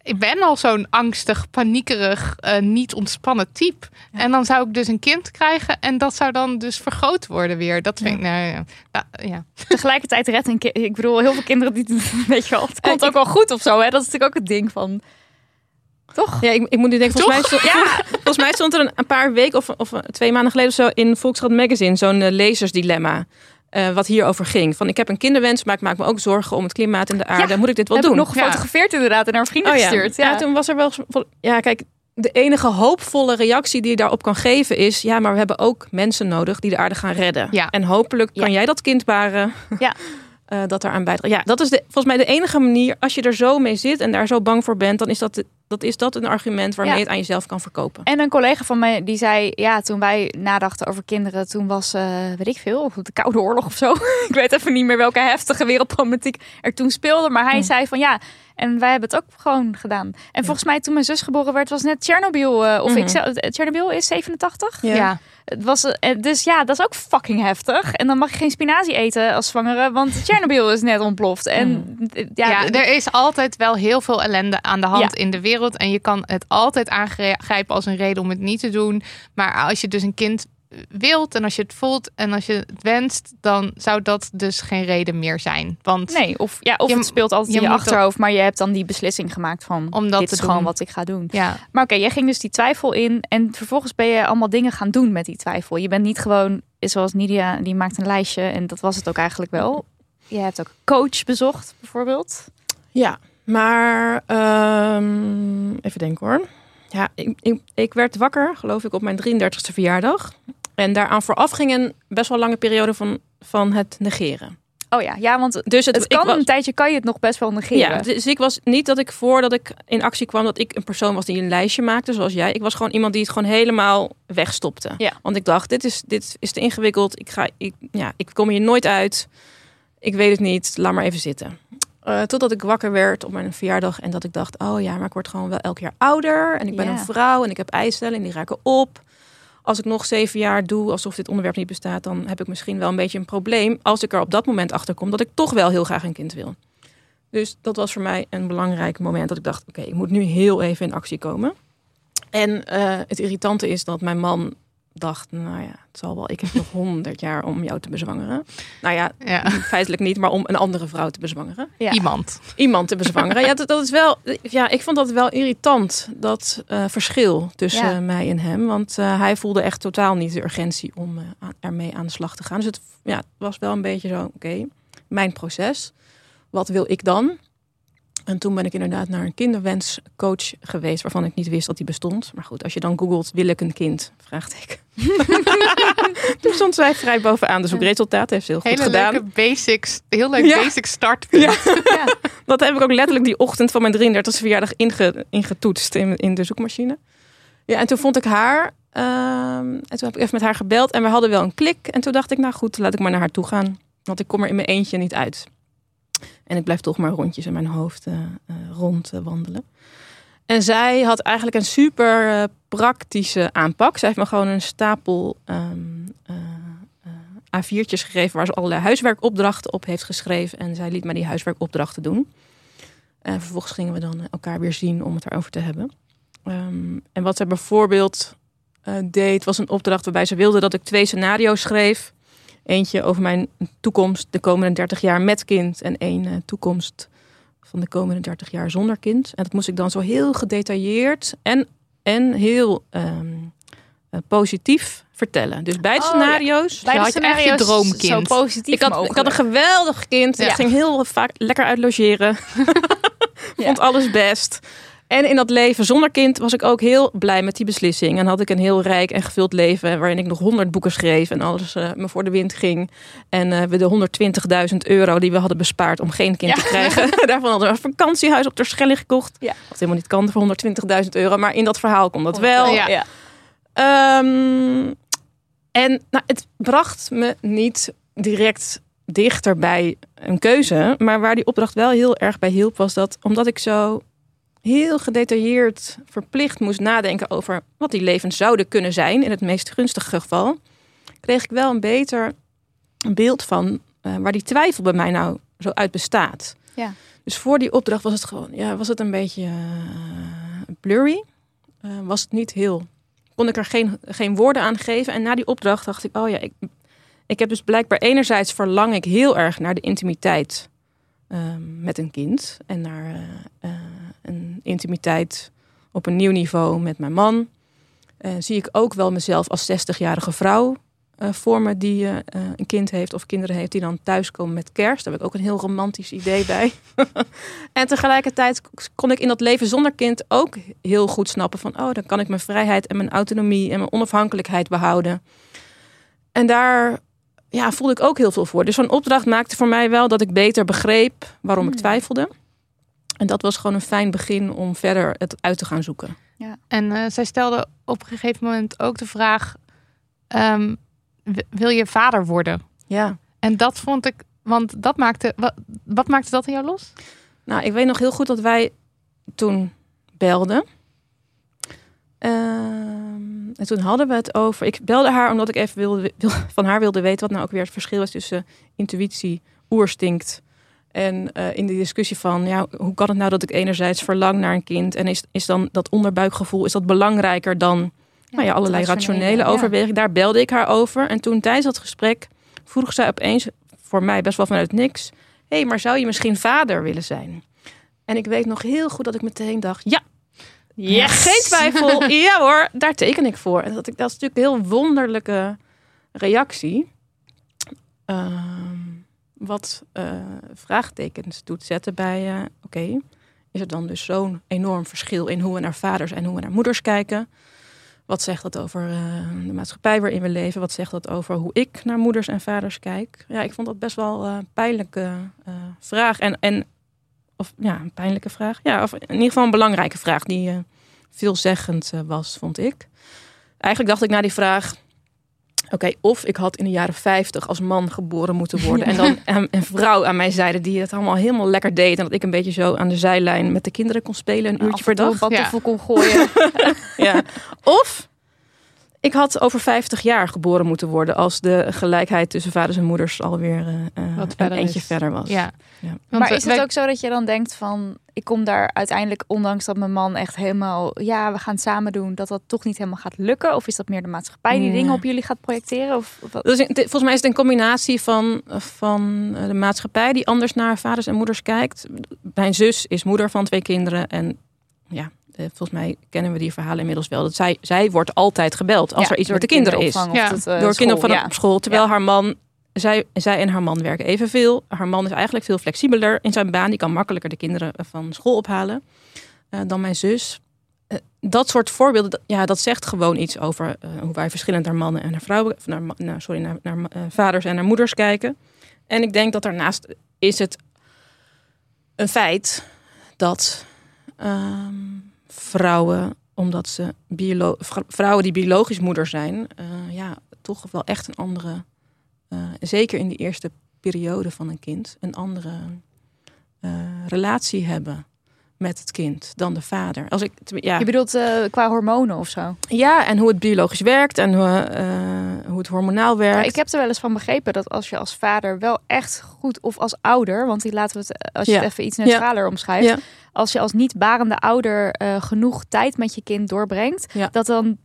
ik- ben al zo'n angstig, paniekerig, eh, niet ontspannen type. En dan zou ik dus een kind krijgen en dat zou dan dus vergroot worden weer. Dat vind ik, nou ja. Nou, ja. Tegelijkertijd redt een kind. Ik bedoel, heel veel kinderen die weet je wel. Het komt Eh, ook wel goed of zo. Hè? Dat is natuurlijk ook het ding van. Toch? Ja, ik, ik moet nu denken, volgens mij, stond, Ja. volgens mij stond er een, een paar weken of, of twee maanden geleden of zo in Volkskrant Magazine zo'n eh, lezersdilemma. eh, wat hierover ging. Van ik heb een kinderwens, maar ik maak me ook zorgen om het klimaat en de aarde. Moet ik dit wel Heb doen? ik nog Ja. gefotografeerd inderdaad en naar vrienden Oh ja. gestuurd. Ja. Ja. toen was er wel. Ja, kijk, de enige hoopvolle reactie die je daarop kan geven is: ja, maar we hebben ook mensen nodig die de aarde gaan redden. Ja. En hopelijk kan jij dat kind baren. Ja. eh, dat daaraan bijdraagt. Ja, dat is de, volgens mij de enige manier. Als je er zo mee zit en daar zo bang voor bent, dan is dat, dat, is dat een argument waarmee Ja. je het aan jezelf kan verkopen. En een collega van mij die zei, ja, toen wij nadachten over kinderen, toen was, eh, weet ik veel, de Koude Oorlog of zo. ik weet even niet meer welke heftige wereldproblematiek er toen speelde. Maar hij Hm. zei van ja, en wij hebben het ook gewoon gedaan. En volgens mij toen mijn zus geboren werd, was net Tsjernobyl, eh, of Mhm. ik zelf, Tsjernobyl is 87. Ja. ja. Het was, eh, dus ja, dat is ook fucking heftig. En dan mag je geen spinazie eten als zwangere, want Tsjernobyl is net ontploft. En eh, ja, Ja, er is altijd wel heel veel ellende aan de hand Ja. in de wereld. En je kan het altijd aangrijpen als een reden om het niet te doen. Maar als je dus een kind wilt en als je het voelt en als je het wenst, dan zou dat dus geen reden meer zijn. Want Nee, of, ja, of Je- het speelt altijd je in je achterhoofd, maar je hebt dan die beslissing gemaakt van Om dat dit te is gewoon wat ik ga doen. ja, Maar oké, jij ging dus die twijfel in en vervolgens ben je allemaal dingen gaan doen met die twijfel. Je bent niet gewoon, zoals Nidia, die maakt een lijstje en dat was het ook eigenlijk wel. Je hebt ook coach bezocht, bijvoorbeeld. Ja, maar ehm, even denken hoor. Ja, ik, ik, ik werd wakker, geloof ik, op mijn 33ste verjaardag. En daaraan vooraf ging een best wel lange periode van, van het negeren. Oh ja, ja, want Dus het, kan was- een tijdje kan je het nog best wel negeren. Ja, dus ik was niet dat ik voordat ik in actie kwam, dat ik een persoon was die een lijstje maakte, zoals jij. Ik was gewoon iemand die het gewoon helemaal wegstopte. Ja. Want ik dacht, dit is, dit is te ingewikkeld. Ik, ga, ik, ja, ik kom hier nooit uit. Ik weet het niet. Laat maar even zitten. Eh, totdat ik wakker werd op mijn verjaardag en dat ik dacht, oh ja, maar ik word gewoon wel elk jaar ouder. En ik ben Ja. een vrouw en ik heb eicellen en die raken op. Als ik nog zeven jaar doe alsof dit onderwerp niet bestaat, dan heb ik misschien wel een beetje een probleem. Als ik er op dat moment achter kom dat ik toch wel heel graag een kind wil. Dus dat was voor mij een belangrijk moment dat ik dacht, oké, ik moet nu heel even in actie komen. En eh, het irritante is dat mijn man dacht, nou ja, het zal wel. Ik heb nog honderd jaar om jou te bezwangeren. Nou ja, Ja. feitelijk niet, maar om een andere vrouw te bezwangeren. Ja. Iemand. Iemand te bezwangeren. ja, dat, dat is wel. Ja, ik vond dat wel irritant, dat eh, verschil tussen Ja. mij en hem. Want eh, hij voelde echt totaal niet de urgentie om eh, aan- ermee aan de slag te gaan. Dus het, ja, het was wel een beetje zo, oké, mijn proces. Wat wil ik dan? En toen ben ik inderdaad naar een kinderwenscoach geweest, waarvan ik niet wist dat die bestond. Maar goed, als je dan googelt, wil ik een kind? Vraagteken. toen stond zij vrij bovenaan. Dus ook resultaat heeft ze heel goed gedaan. leuke basics. Heel leuk Ja. basic start. Ja. Dat heb ik ook letterlijk die ochtend van mijn 33e verjaardag inge, ingetoetst in, in de zoekmachine. Ja, en toen vond ik haar. ehm, en toen heb ik even met haar gebeld. En we hadden wel een klik. En toen dacht ik, nou goed, laat ik maar naar haar toe gaan. Want ik kom er in mijn eentje niet uit. En ik blijf toch maar rondjes in mijn hoofd eh, eh, rond wandelen. En zij had eigenlijk een super eh, praktische aanpak. Zij heeft me gewoon een stapel ehm, eh, eh, A4'tjes gegeven waar ze allerlei huiswerkopdrachten op heeft geschreven. En zij liet mij die huiswerkopdrachten doen. En vervolgens gingen we dan elkaar weer zien om het erover te hebben. Ehm, en wat zij bijvoorbeeld deed, was een opdracht waarbij ze wilde dat ik twee scenario's schreef. Eentje over mijn toekomst de komende 30 jaar met kind. En één eh, toekomst van de komende 30 jaar zonder kind. En dat moest ik dan zo heel gedetailleerd en, en heel ehm, eh, positief vertellen. Dus beide Oh, ja. scenario's. De had je echt je droomkind. Zo positief Ik had, ik had een geweldig kind. Ja. Ik ging heel vaak lekker uit logeren. Vond alles best. En in dat leven zonder kind was ik ook heel blij met die beslissing. En had ik een heel rijk en gevuld leven waarin ik nog honderd boeken schreef en alles eh, me voor de wind ging. En eh, we de 120.000 euro die we hadden bespaard om geen kind Ja. te krijgen. Daarvan hadden we een vakantiehuis op Terschelling gekocht. Ja. Wat helemaal niet kan voor 120.000 euro. Maar in dat verhaal kon dat wel. Ja. Ja. Ehm, en nou, het bracht me niet direct dichter bij een keuze. Maar waar die opdracht wel heel erg bij hielp, was dat omdat ik zo heel gedetailleerd verplicht moest nadenken over wat die levens zouden kunnen zijn, in het meest gunstige geval, kreeg ik wel een beter beeld van eh, waar die twijfel bij mij nou zo uit bestaat. Ja. Dus voor die opdracht was het gewoon, ja, was het een beetje eh, blurry. Eh, was het niet heel kon ik er geen, geen woorden aan geven. En na die opdracht dacht ik, oh ja, ik, ik heb dus blijkbaar enerzijds verlang ik heel erg naar de intimiteit met een kind. En naar een intimiteit op een nieuw niveau met mijn man. Eh, zie ik ook wel mezelf als 60-jarige vrouw eh, voor me die eh, een kind heeft of kinderen heeft die dan thuiskomen met kerst. Daar heb ik ook een heel romantisch idee bij. en tegelijkertijd kon ik in dat leven zonder kind ook heel goed snappen van, oh, dan kan ik mijn vrijheid en mijn autonomie en mijn onafhankelijkheid behouden. En daar ja, voelde ik ook heel veel voor. Dus zo'n opdracht maakte voor mij wel dat ik beter begreep waarom ik twijfelde. En dat was gewoon een fijn begin om verder het uit te gaan zoeken. En eh, zij stelde op een gegeven moment ook de vraag: ehm, wil je vader worden? Ja. En dat vond ik, want dat maakte, wat, wat maakte dat in jou los? Nou, ik weet nog heel goed dat wij toen belden. Ehm, en toen hadden we het over. Ik belde haar omdat ik even wilde, wil- van haar wilde weten wat nou ook weer het verschil is tussen intuïtie, oerstinct. En eh, in die discussie van, ja, hoe kan het nou dat ik enerzijds verlang naar een kind en is, is dan dat onderbuikgevoel, is dat belangrijker dan nou ja, allerlei rationele, ja. overwegingen? Daar belde ik haar over. En toen tijdens dat gesprek vroeg zij opeens, voor mij best wel vanuit niks, hé, hey, maar zou je misschien vader willen zijn? En ik weet nog heel goed dat ik meteen dacht, ja, Yes. geen twijfel. ja hoor, daar teken ik voor. En dat, ik, dat is natuurlijk een heel wonderlijke reactie. Ehm, wat eh, vraagtekens doet zetten bij, eh, oké, is er dan dus zo'n enorm verschil in hoe we naar vaders en hoe we naar moeders kijken? Wat zegt dat over eh, de maatschappij waarin we leven? Wat zegt dat over hoe ik naar moeders en vaders kijk? Ja, ik vond dat best wel een pijnlijke vraag. En, en of ja, een pijnlijke vraag. Ja, of in ieder geval een belangrijke vraag die veelzeggend was, vond ik. Eigenlijk dacht ik na die vraag. Oké, of ik had in de jaren 50 als man geboren moeten worden. En dan een, een vrouw aan mijn zijde die het allemaal helemaal lekker deed. En dat ik een beetje zo aan de zijlijn met de kinderen kon spelen een uurtje per dag. Ja. ja. kon gooien. Ja. Of Ik had over 50 jaar geboren moeten worden als de gelijkheid tussen vaders en moeders alweer eh, eh, Wat een eentje is. verder was. Ja. Ja. Want maar we- is het wij- ook zo dat je dan denkt van... ik kom daar uiteindelijk, ondanks dat mijn man echt helemaal... ja, we gaan het samen doen, dat dat toch niet helemaal gaat lukken? Of is dat meer de maatschappij die Nee. dingen op jullie gaat projecteren? Of, of wat? Dus het- volgens mij is het een combinatie van, van eh, de maatschappij die anders naar vaders en moeders kijkt. Mijn zus is moeder van twee kinderen en ja, eh, volgens mij kennen we die verhalen inmiddels wel. Dat zij, zij wordt altijd gebeld als Ja, er iets door met de kinderen is. Ja, het, eh, door kinderen van ja. op school. Terwijl Ja. haar man, zij, zij en haar man werken evenveel. Haar man is eigenlijk veel flexibeler in zijn baan. Die kan makkelijker de kinderen van school ophalen eh, dan mijn zus. Eh, dat soort voorbeelden, dat- ja, dat zegt gewoon iets over eh, hoe wij verschillend naar mannen en naar vrouwen, naar, nou, sorry, naar, naar eh, vaders en naar moeders kijken. En ik denk dat daarnaast is het een feit dat ehm, vrouwen, omdat ze biolo- vrou- vrouwen die biologisch moeder zijn, eh, ja, toch wel echt een andere, eh, zeker in die eerste periode van een kind, een andere eh, relatie hebben met het kind dan de vader. Als ik, ja, Je bedoelt eh, qua hormonen of zo? ja, en hoe het biologisch werkt en hoe, eh, hoe het hormonaal werkt. Ja, ik heb er wel eens van begrepen dat als je als vader wel echt goed, of als ouder, want die laten we het, eh, als je Ja. het even iets neutraler omschrijft, Ja. als je als niet barende ouder genoeg tijd met je kind doorbrengt, Ja. dat dan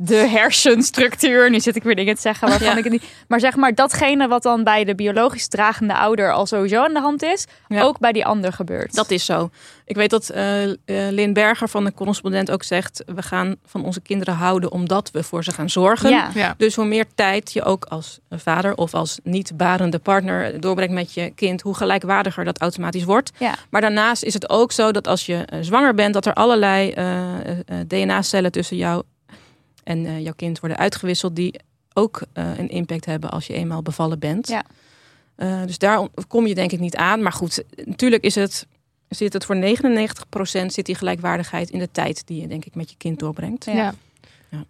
de hersenstructuur, nu zit ik weer dingen te zeggen waarvan Ja. ik het niet, maar zeg maar datgene wat dan bij de biologisch dragende ouder al sowieso aan de hand is, Ja. ook bij die ander gebeurt. Dat is zo. Ik weet dat eh eh, Lynn Berger van de correspondent ook zegt: we gaan van onze kinderen houden omdat we voor ze gaan zorgen. ja. Ja. Dus hoe meer tijd je ook als vader of als niet barende partner doorbrengt met je kind, hoe gelijkwaardiger dat automatisch wordt. Ja. Maar daarnaast is het ook zo dat als je eh, zwanger bent, dat er allerlei eh, eh, DNA-cellen tussen jou en eh, jouw kind worden uitgewisseld, die ook eh, een impact hebben als je eenmaal bevallen bent. Ja. Eh, dus daar kom je denk ik niet aan. Maar goed, natuurlijk is het, zit het voor 99% zit die gelijkwaardigheid in de tijd die je denk ik met je kind doorbrengt. Ja. Ja. Ja.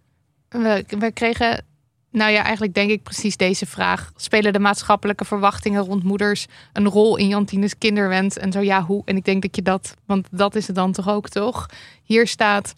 We, we kregen, nou ja, eigenlijk denk ik precies deze vraag. Spelen de maatschappelijke verwachtingen rond moeders een rol in Jantines kinderwens? En zo ja, hoe? En ik denk dat je dat, want dat is het dan toch ook, toch? Hier staat,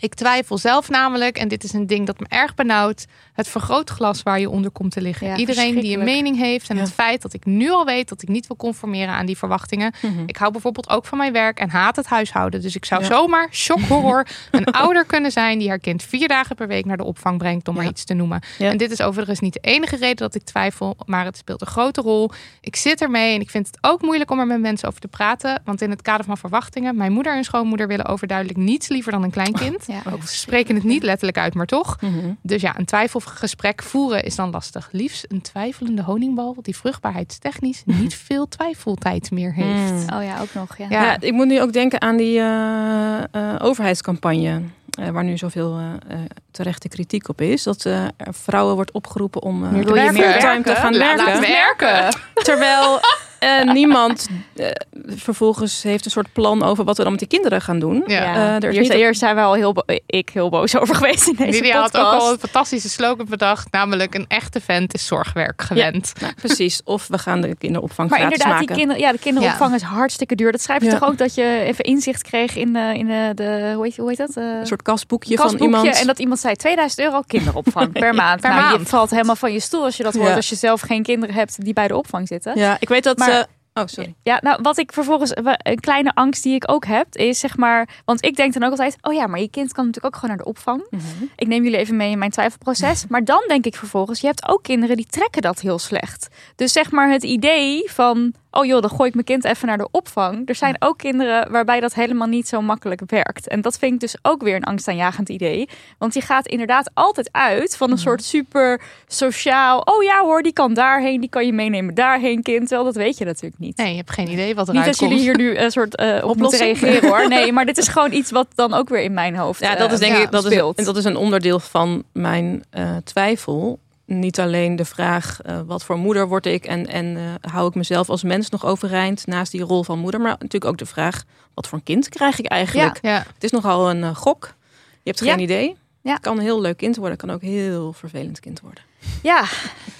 ik twijfel zelf namelijk, en dit is een ding dat me erg benauwt, het vergrootglas waar je onder komt te liggen. Ja, Iedereen die een mening heeft en Ja. het feit dat ik nu al weet dat ik niet wil conformeren aan die verwachtingen, Mhm. ik hou bijvoorbeeld ook van mijn werk en haat het huishouden. Dus ik zou Ja. zomaar, shock horror, een ouder kunnen zijn die haar kind vier dagen per week naar de opvang brengt, om maar iets te noemen. Ja. En dit is overigens niet de enige reden dat ik twijfel, maar het speelt een grote rol. Ik zit ermee en ik vind het ook moeilijk om er met mensen over te praten. Want in het kader van verwachtingen, mijn moeder en schoonmoeder willen overduidelijk niets liever dan een kleinkind. Ja, ook spreken het niet letterlijk uit, maar toch. Mhm. Dus ja, een twijfelgesprek voeren is dan lastig. Liefst een twijfelende honingbal die vruchtbaarheidstechnisch niet veel twijfeltijd meer heeft. Mm. Oh ja, ook nog. Ja. Ja. Ja. ik moet nu ook denken aan die eh, eh, overheidscampagne. eh, waar nu zoveel eh, eh, terechte kritiek op is. Dat eh, er vrouwen wordt opgeroepen om eh, Meer wil je fulltime te gaan werken. laat werken. Terwijl eh, niemand eh, vervolgens heeft een soort plan over wat we dan met die kinderen gaan doen. Ja. Eh, er is Eerst, niet- eerst zijn we al heel, bo- ik heel boos over geweest in deze Lydia had podcast. ook al een fantastische slogan bedacht. Namelijk een echte vent is zorgwerk gewend. Nou, precies. Of we gaan de kinderopvang Maar gratis inderdaad, die kinder, ja, de kinderopvang is hartstikke duur. Dat schrijf je Ja. toch ook dat je even inzicht kreeg in de, in de, de hoe, heet, hoe heet dat? Een soort kasboekje, kastboekje. van iemand. En dat iemand zei 2000 euro kinderopvang per maand. Per nou, Je maand. valt helemaal van je stoel als je dat hoort. Ja. Als je zelf geen kinderen hebt die bij de opvang zitten. Ja, ik weet dat... Maar- eh, oh, sorry. Ja, nou, wat ik vervolgens, een kleine angst die ik ook heb, is zeg maar, want ik denk dan ook altijd, oh ja, maar je kind kan natuurlijk ook gewoon naar de opvang. Mhm. Ik neem jullie even mee in mijn twijfelproces. Maar dan denk ik vervolgens, je hebt ook kinderen die trekken dat heel slecht. Dus zeg maar het idee van, oh joh, dan gooi ik mijn kind even naar de opvang. Er zijn ook kinderen waarbij dat helemaal niet zo makkelijk werkt. En dat vind ik dus ook weer een angstaanjagend idee. Want die gaat inderdaad altijd uit van een soort super sociaal, oh ja hoor, die kan daarheen, die kan je meenemen daarheen, kind. Terwijl dat weet je natuurlijk niet. Nee, je hebt geen idee wat Niet eruit dat jullie hier nu een soort eh, op moeten Oplossing? reageren hoor. Nee, maar dit is gewoon iets wat dan ook weer in mijn hoofd Ja, dat eh, is denk ja, ik dat is, speelt. en dat is een onderdeel van mijn eh, twijfel. Niet alleen de vraag eh, wat voor moeder word ik en, en eh, hou ik mezelf als mens nog overeind naast die rol van moeder, maar natuurlijk ook de vraag wat voor een kind krijg ik eigenlijk. Ja, Het is nogal een eh, gok. Je hebt Ja. geen idee. Ja. Het kan een heel leuk kind worden, het kan ook een heel vervelend kind worden. Ja,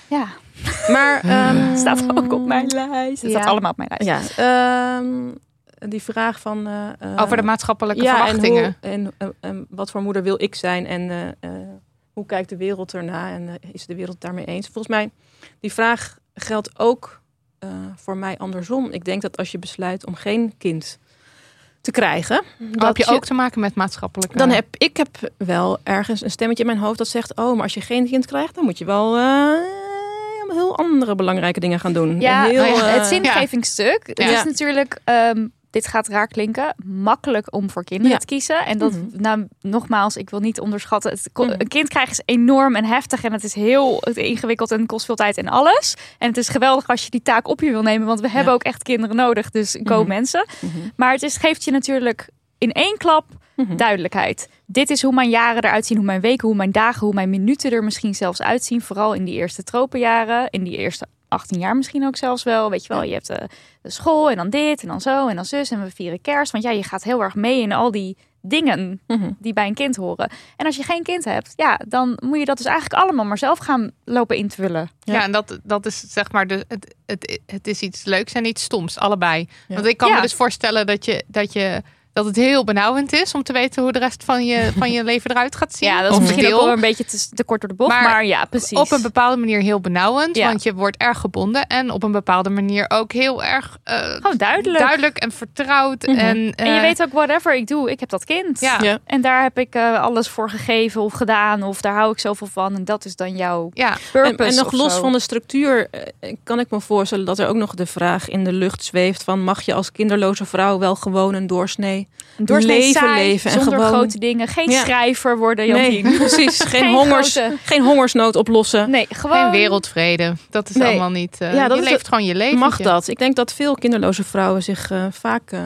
ja. Maar ehm, staat ook op mijn lijst. Het Ja. staat allemaal op mijn lijst. ja, ehm, die vraag van eh, eh, over de maatschappelijke ja, verwachtingen. En, hoe, en, en, en wat voor moeder wil ik zijn en eh, eh, hoe kijkt de wereld erna en eh, is de wereld daarmee eens? Volgens mij, die vraag geldt ook eh, voor mij andersom. Ik denk dat als je besluit om geen kind te krijgen, Dat heb je ook te maken met maatschappelijke... dan heb ik heb wel ergens een stemmetje in mijn hoofd dat zegt: Oh, maar als je geen kind krijgt, dan moet je wel eh, heel andere belangrijke dingen gaan doen. Ja, heel, nou ja, het zingevingstuk. Het Ja. is natuurlijk, ehm, dit gaat raar klinken, makkelijk om voor kinderen Ja. te kiezen. En dat, Mhm. nou, nogmaals, ik wil niet onderschatten. Het, Mhm. Een kind krijgen is enorm en heftig en het is heel ingewikkeld en kost veel tijd en alles. En het is geweldig als je die taak op je wil nemen, want we hebben ook echt kinderen nodig, dus go Mhm. mensen. Maar het is, geeft je natuurlijk in één klap duidelijkheid. Dit is hoe mijn jaren eruit zien, hoe mijn weken, hoe mijn dagen, hoe mijn minuten er misschien zelfs uitzien. Vooral in die eerste tropenjaren, in die eerste 18 jaar misschien ook zelfs wel. Weet je wel, je hebt de, de school en dan dit en dan zo en dan zus en we vieren kerst. Want ja, je gaat heel erg mee in al die dingen Mhm. die bij een kind horen. En als je geen kind hebt, ja, dan moet je dat dus eigenlijk allemaal maar zelf gaan lopen invullen. Ja, en dat, dat is zeg maar, de, het, het, het is iets leuks en iets stoms, allebei. Ja. Want ik kan Ja. me dus voorstellen dat, je, dat, je, dat het heel benauwend is om te weten hoe de rest van je, van je leven eruit gaat zien. Ja, dat is Of misschien ook wel een beetje te, te kort door de bocht, Maar maar, ja, precies. Op een bepaalde manier heel benauwend, Ja. want je wordt erg gebonden. En op een bepaalde manier ook heel erg eh, Gewoon duidelijk. duidelijk en vertrouwd. Mhm. En, En je eh, weet ook, whatever ik doe, ik heb dat kind. Ja. Ja. En daar heb ik eh, alles voor gegeven of gedaan. Of daar hou ik zoveel van. En dat is dan jouw ja, En, purpose. en nog of los zo. van de structuur kan ik me voorstellen dat er ook nog de vraag in de lucht zweeft van mag je als kinderloze vrouw wel gewoon een doorsnee Een doorsnee leven saai, leven en zonder gewoon- grote dingen. Geen Ja. schrijver worden, Nee, Jantien. precies. Geen, Geen hongers, grote- geen hongersnood oplossen. Nee, gewoon... geen wereldvrede. Dat is Nee. allemaal niet... eh, Ja, dat je is leeft het- gewoon je leven. Mag dat? Ik denk dat veel kinderloze vrouwen zich eh, vaak eh,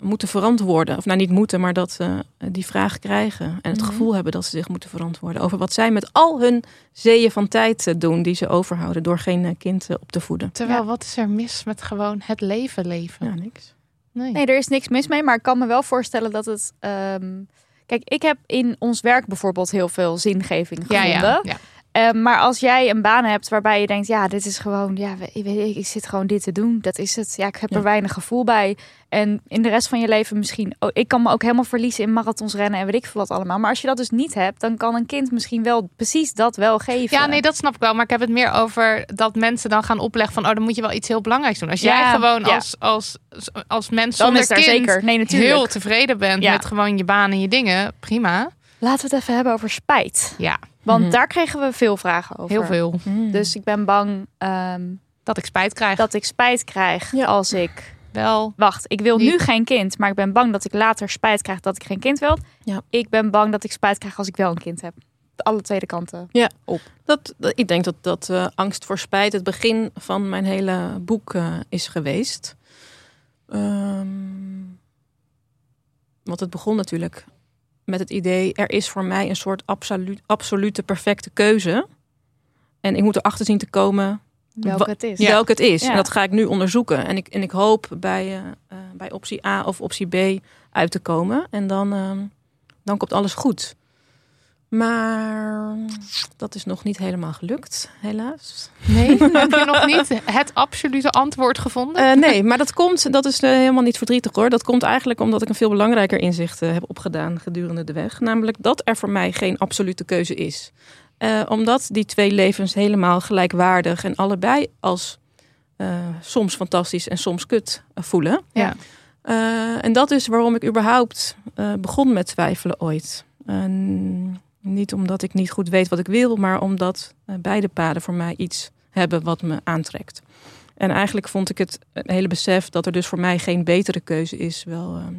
moeten verantwoorden. Of nou niet moeten, maar dat eh, die vraag krijgen. En het Mhm. gevoel hebben dat ze zich moeten verantwoorden over wat zij met al hun zeeën van tijd doen die ze overhouden door geen kind op te voeden. Terwijl, Ja. wat is er mis met gewoon het leven leven? Ja, niks. Nee. Nee, er is niks mis mee. Maar ik kan me wel voorstellen dat het... ehm, Kijk, ik heb in ons werk bijvoorbeeld heel veel zingeving ja, gevonden. ja, ja. Eh, maar als jij een baan hebt waarbij je denkt, ja, dit is gewoon, ja, ik, weet, ik, zit gewoon dit te doen, dat is het. Ja, ik heb Ja. er weinig gevoel bij. En in de rest van je leven misschien, oh, ik kan me ook helemaal verliezen in marathons rennen en weet ik veel wat allemaal. Maar als je dat dus niet hebt, dan kan een kind misschien wel precies dat wel geven. Ja, nee, dat snap ik wel. Maar ik heb het meer over dat mensen dan gaan opleggen van... oh, dan moet je wel iets heel belangrijks doen. Als jij gewoon ja. als, als, als mens dan zonder kind zeker. Nee, natuurlijk. heel tevreden bent met gewoon je baan en je dingen, prima. Laten we het even hebben over spijt. Ja, Want Mhm. daar kregen we veel vragen over. heel veel. Dus ik ben bang ehm, Dat ik spijt krijg. dat ik spijt krijg Ja. als ik wel. Wacht, ik wil Niet- nu geen kind, maar ik ben bang dat ik later spijt krijg dat ik geen kind wil. Ja. Ik ben bang dat ik spijt krijg als ik wel een kind heb. Alle tweede kanten. Dat, dat- ik denk dat dat eh, angst voor spijt het begin van mijn hele boek eh, is geweest. Ehm, want het begon natuurlijk met het idee: er is voor mij een soort absoluut, absolute perfecte keuze. En ik moet erachter zien te komen Welke het is. welke het is. Ja. En dat ga ik nu onderzoeken. En ik, en ik hoop bij, eh, eh, bij optie A of optie B uit te komen. En dan, ehm, dan komt alles goed. Maar dat is nog niet helemaal gelukt, helaas. Nee, heb je nog niet het absolute antwoord gevonden? Eh, nee, maar dat komt, dat is eh, helemaal niet verdrietig hoor. Dat komt eigenlijk omdat ik een veel belangrijker inzicht eh, heb opgedaan gedurende de weg. Namelijk dat er voor mij geen absolute keuze is. Omdat die twee levens helemaal gelijkwaardig en allebei als soms fantastisch en soms kut voelen. Ja. En dat is waarom ik überhaupt begon met twijfelen ooit. En niet omdat ik niet goed weet wat ik wil, maar omdat eh, beide paden voor mij iets hebben wat me aantrekt. En eigenlijk vond ik het een hele besef dat er dus voor mij geen betere keuze is, wel, ehm,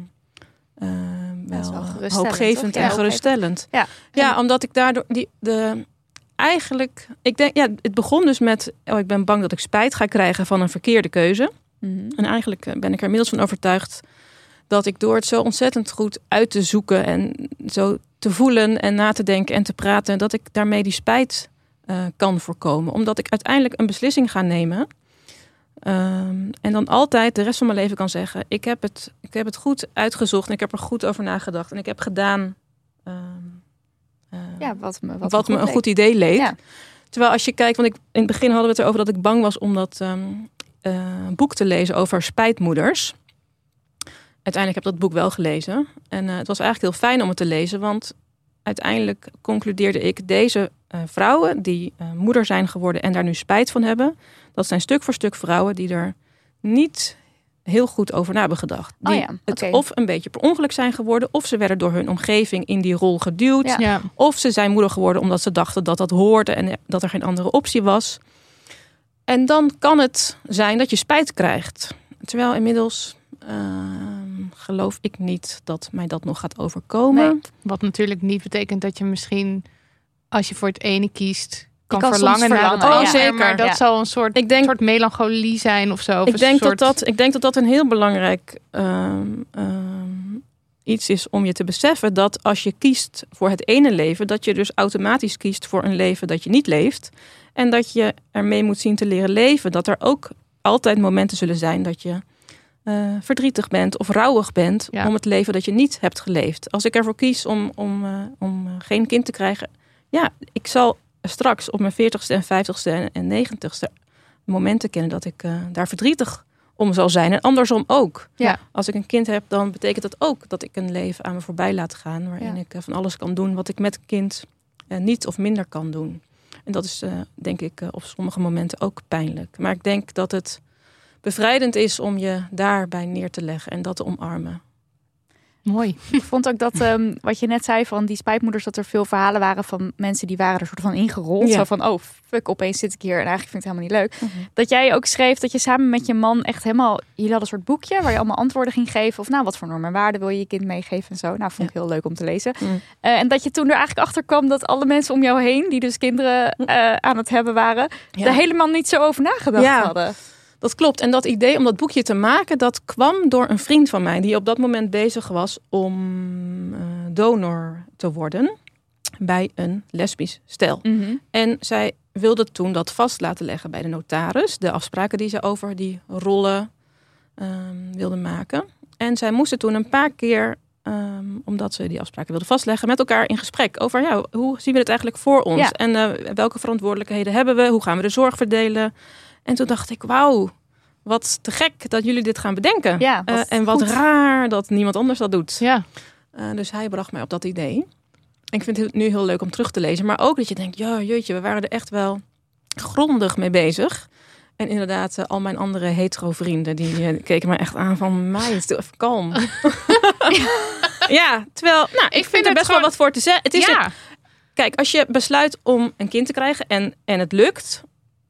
eh, is wel, wel eh, geruststellend, hoopgevend en geruststellend. Ja. ja, omdat ik daardoor die, de, eigenlijk, ik denk, ja, het begon dus met, oh, ik ben bang dat ik spijt ga krijgen van een verkeerde keuze. Mhm. En eigenlijk eh, ben ik er inmiddels van overtuigd dat ik door het zo ontzettend goed uit te zoeken en zo te voelen en na te denken en te praten, dat ik daarmee die spijt eh, kan voorkomen. Omdat ik uiteindelijk een beslissing ga nemen. Ehm, en dan altijd de rest van mijn leven kan zeggen: ik heb, het, ik heb het goed uitgezocht en ik heb er goed over nagedacht. En ik heb gedaan ehm, eh, Ja, wat me, wat wat, me me een goed idee leek. Ja. Terwijl als je kijkt, want ik, in het begin hadden we het erover dat ik bang was om dat ehm, eh, boek te lezen over spijtmoeders. Uiteindelijk heb ik dat boek wel gelezen. En eh, het was eigenlijk heel fijn om het te lezen, want uiteindelijk concludeerde ik, deze eh, vrouwen die eh, moeder zijn geworden en daar nu spijt van hebben, dat zijn stuk voor stuk vrouwen die er niet heel goed over na hebben gedacht. Oh Die ja, het of een beetje per ongeluk zijn geworden, of ze werden door hun omgeving in die rol geduwd. Ja. Ja. Of ze zijn moeder geworden omdat ze dachten dat dat hoorde en dat er geen andere optie was. En dan kan het zijn dat je spijt krijgt. Terwijl inmiddels geloof ik niet dat mij dat nog gaat overkomen. Nee. Wat natuurlijk niet betekent dat je misschien, als je voor het ene kiest, kan, verlangen naar het ja. Oh, zeker. Maar dat Ja. zal een soort, Ik denk- soort melancholie zijn of zo. Of Ik een denk, soort- dat dat, ik denk dat dat een heel belangrijk ehm, ehm, iets is om je te beseffen. Dat als je kiest voor het ene leven, dat je dus automatisch kiest voor een leven dat je niet leeft. En dat je ermee moet zien te leren leven. Dat er ook altijd momenten zullen zijn dat je eh, verdrietig bent of rouwig bent Ja. om het leven dat je niet hebt geleefd. Als ik ervoor kies om, om, eh, om eh, geen kind te krijgen, ja, ik zal straks op mijn 40ste en 50ste en, en 90ste momenten kennen dat ik daar verdrietig om zal zijn. En andersom ook. Ja. Als ik een kind heb, dan betekent dat ook dat ik een leven aan me voorbij laat gaan. Waarin Ja. ik van alles kan doen wat ik met een kind niet of minder kan doen. En dat is denk ik op sommige momenten ook pijnlijk. Maar ik denk dat het bevrijdend is om je daarbij neer te leggen en dat te omarmen. Mooi. Ik vond ook dat, ehm, wat je net zei van die spijtmoeders, dat er veel verhalen waren van mensen die waren er soort van ingerold. Ja. Zo van, oh fuck, opeens zit ik hier en eigenlijk vind ik het helemaal niet leuk. Dat jij ook schreef dat je samen met je man echt helemaal, jullie hadden een soort boekje waar je allemaal antwoorden ging geven. Of nou, wat voor normen en waarden wil je je kind meegeven en zo. Nou, vond ik heel leuk om te lezen. Mm. Eh, en dat je toen er eigenlijk achter kwam dat alle mensen om jou heen, die dus kinderen eh, aan het hebben waren, Ja. er helemaal niet zo over nagedacht Ja. hadden. Dat klopt. En dat idee om dat boekje te maken, dat kwam door een vriend van mij die op dat moment bezig was om eh, donor te worden bij een lesbisch stel. En zij wilde toen dat vast laten leggen bij de notaris, de afspraken die ze over die rollen ehm, wilde maken. En zij moesten toen een paar keer, ehm, omdat ze die afspraken wilden vastleggen, met elkaar in gesprek over ja, hoe zien we het eigenlijk voor ons? Ja. En eh, welke verantwoordelijkheden hebben we? Hoe gaan we de zorg verdelen? En toen dacht ik, wauw, wat te gek dat jullie dit gaan bedenken. Ja, Eh, en wat goed. raar dat niemand anders dat doet. Ja. Eh, dus hij bracht mij op dat idee. En ik vind het nu heel leuk om terug te lezen. Maar ook dat je denkt, ja jeetje, we waren er echt wel grondig mee bezig. En inderdaad, eh, al mijn andere hetero vrienden, die keken me echt aan van, meid, doe even kalm. ja, terwijl, nou, ik, vind, vind er best wel wat voor te zeggen. Het is ja. kijk, als je besluit om een kind te krijgen en, en het lukt,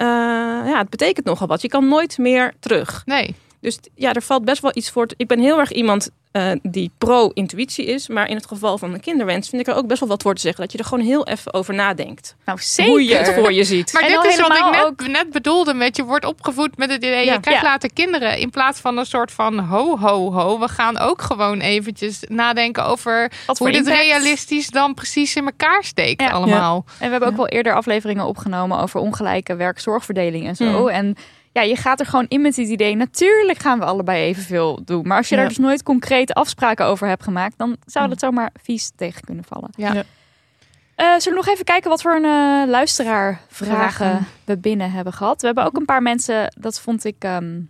ja, het betekent nogal wat. Je kan nooit meer terug. Nee. Dus ja, er valt best wel iets voor. Ik ben heel erg iemand eh, die pro-intuïtie is. Maar in het geval van een kinderwens vind ik er ook best wel wat voor te zeggen. Dat je er gewoon heel even over nadenkt. Nou, zeker. Hoe je het voor je ziet. Maar En dit is wat ik net, net bedoelde met je wordt opgevoed met het idee, Ja. je krijgt Ja. later kinderen. In plaats van een soort van ho, ho, ho. We gaan ook gewoon eventjes nadenken over Wat hoe dit impact. realistisch dan precies in elkaar steekt Ja. allemaal. En we hebben ook wel eerder afleveringen opgenomen over ongelijke werk-zorgverdeling en zo. Mm. En ja, je gaat er gewoon in met het idee, natuurlijk gaan we allebei evenveel doen. Maar als je Ja. daar dus nooit concrete afspraken over hebt gemaakt, dan zou dat zomaar vies tegen kunnen vallen. Ja. Ja. Eh, zullen we nog even kijken wat voor een eh, luisteraarvragen Vragen. we binnen hebben gehad? We hebben ook een paar mensen, dat vond ik ehm,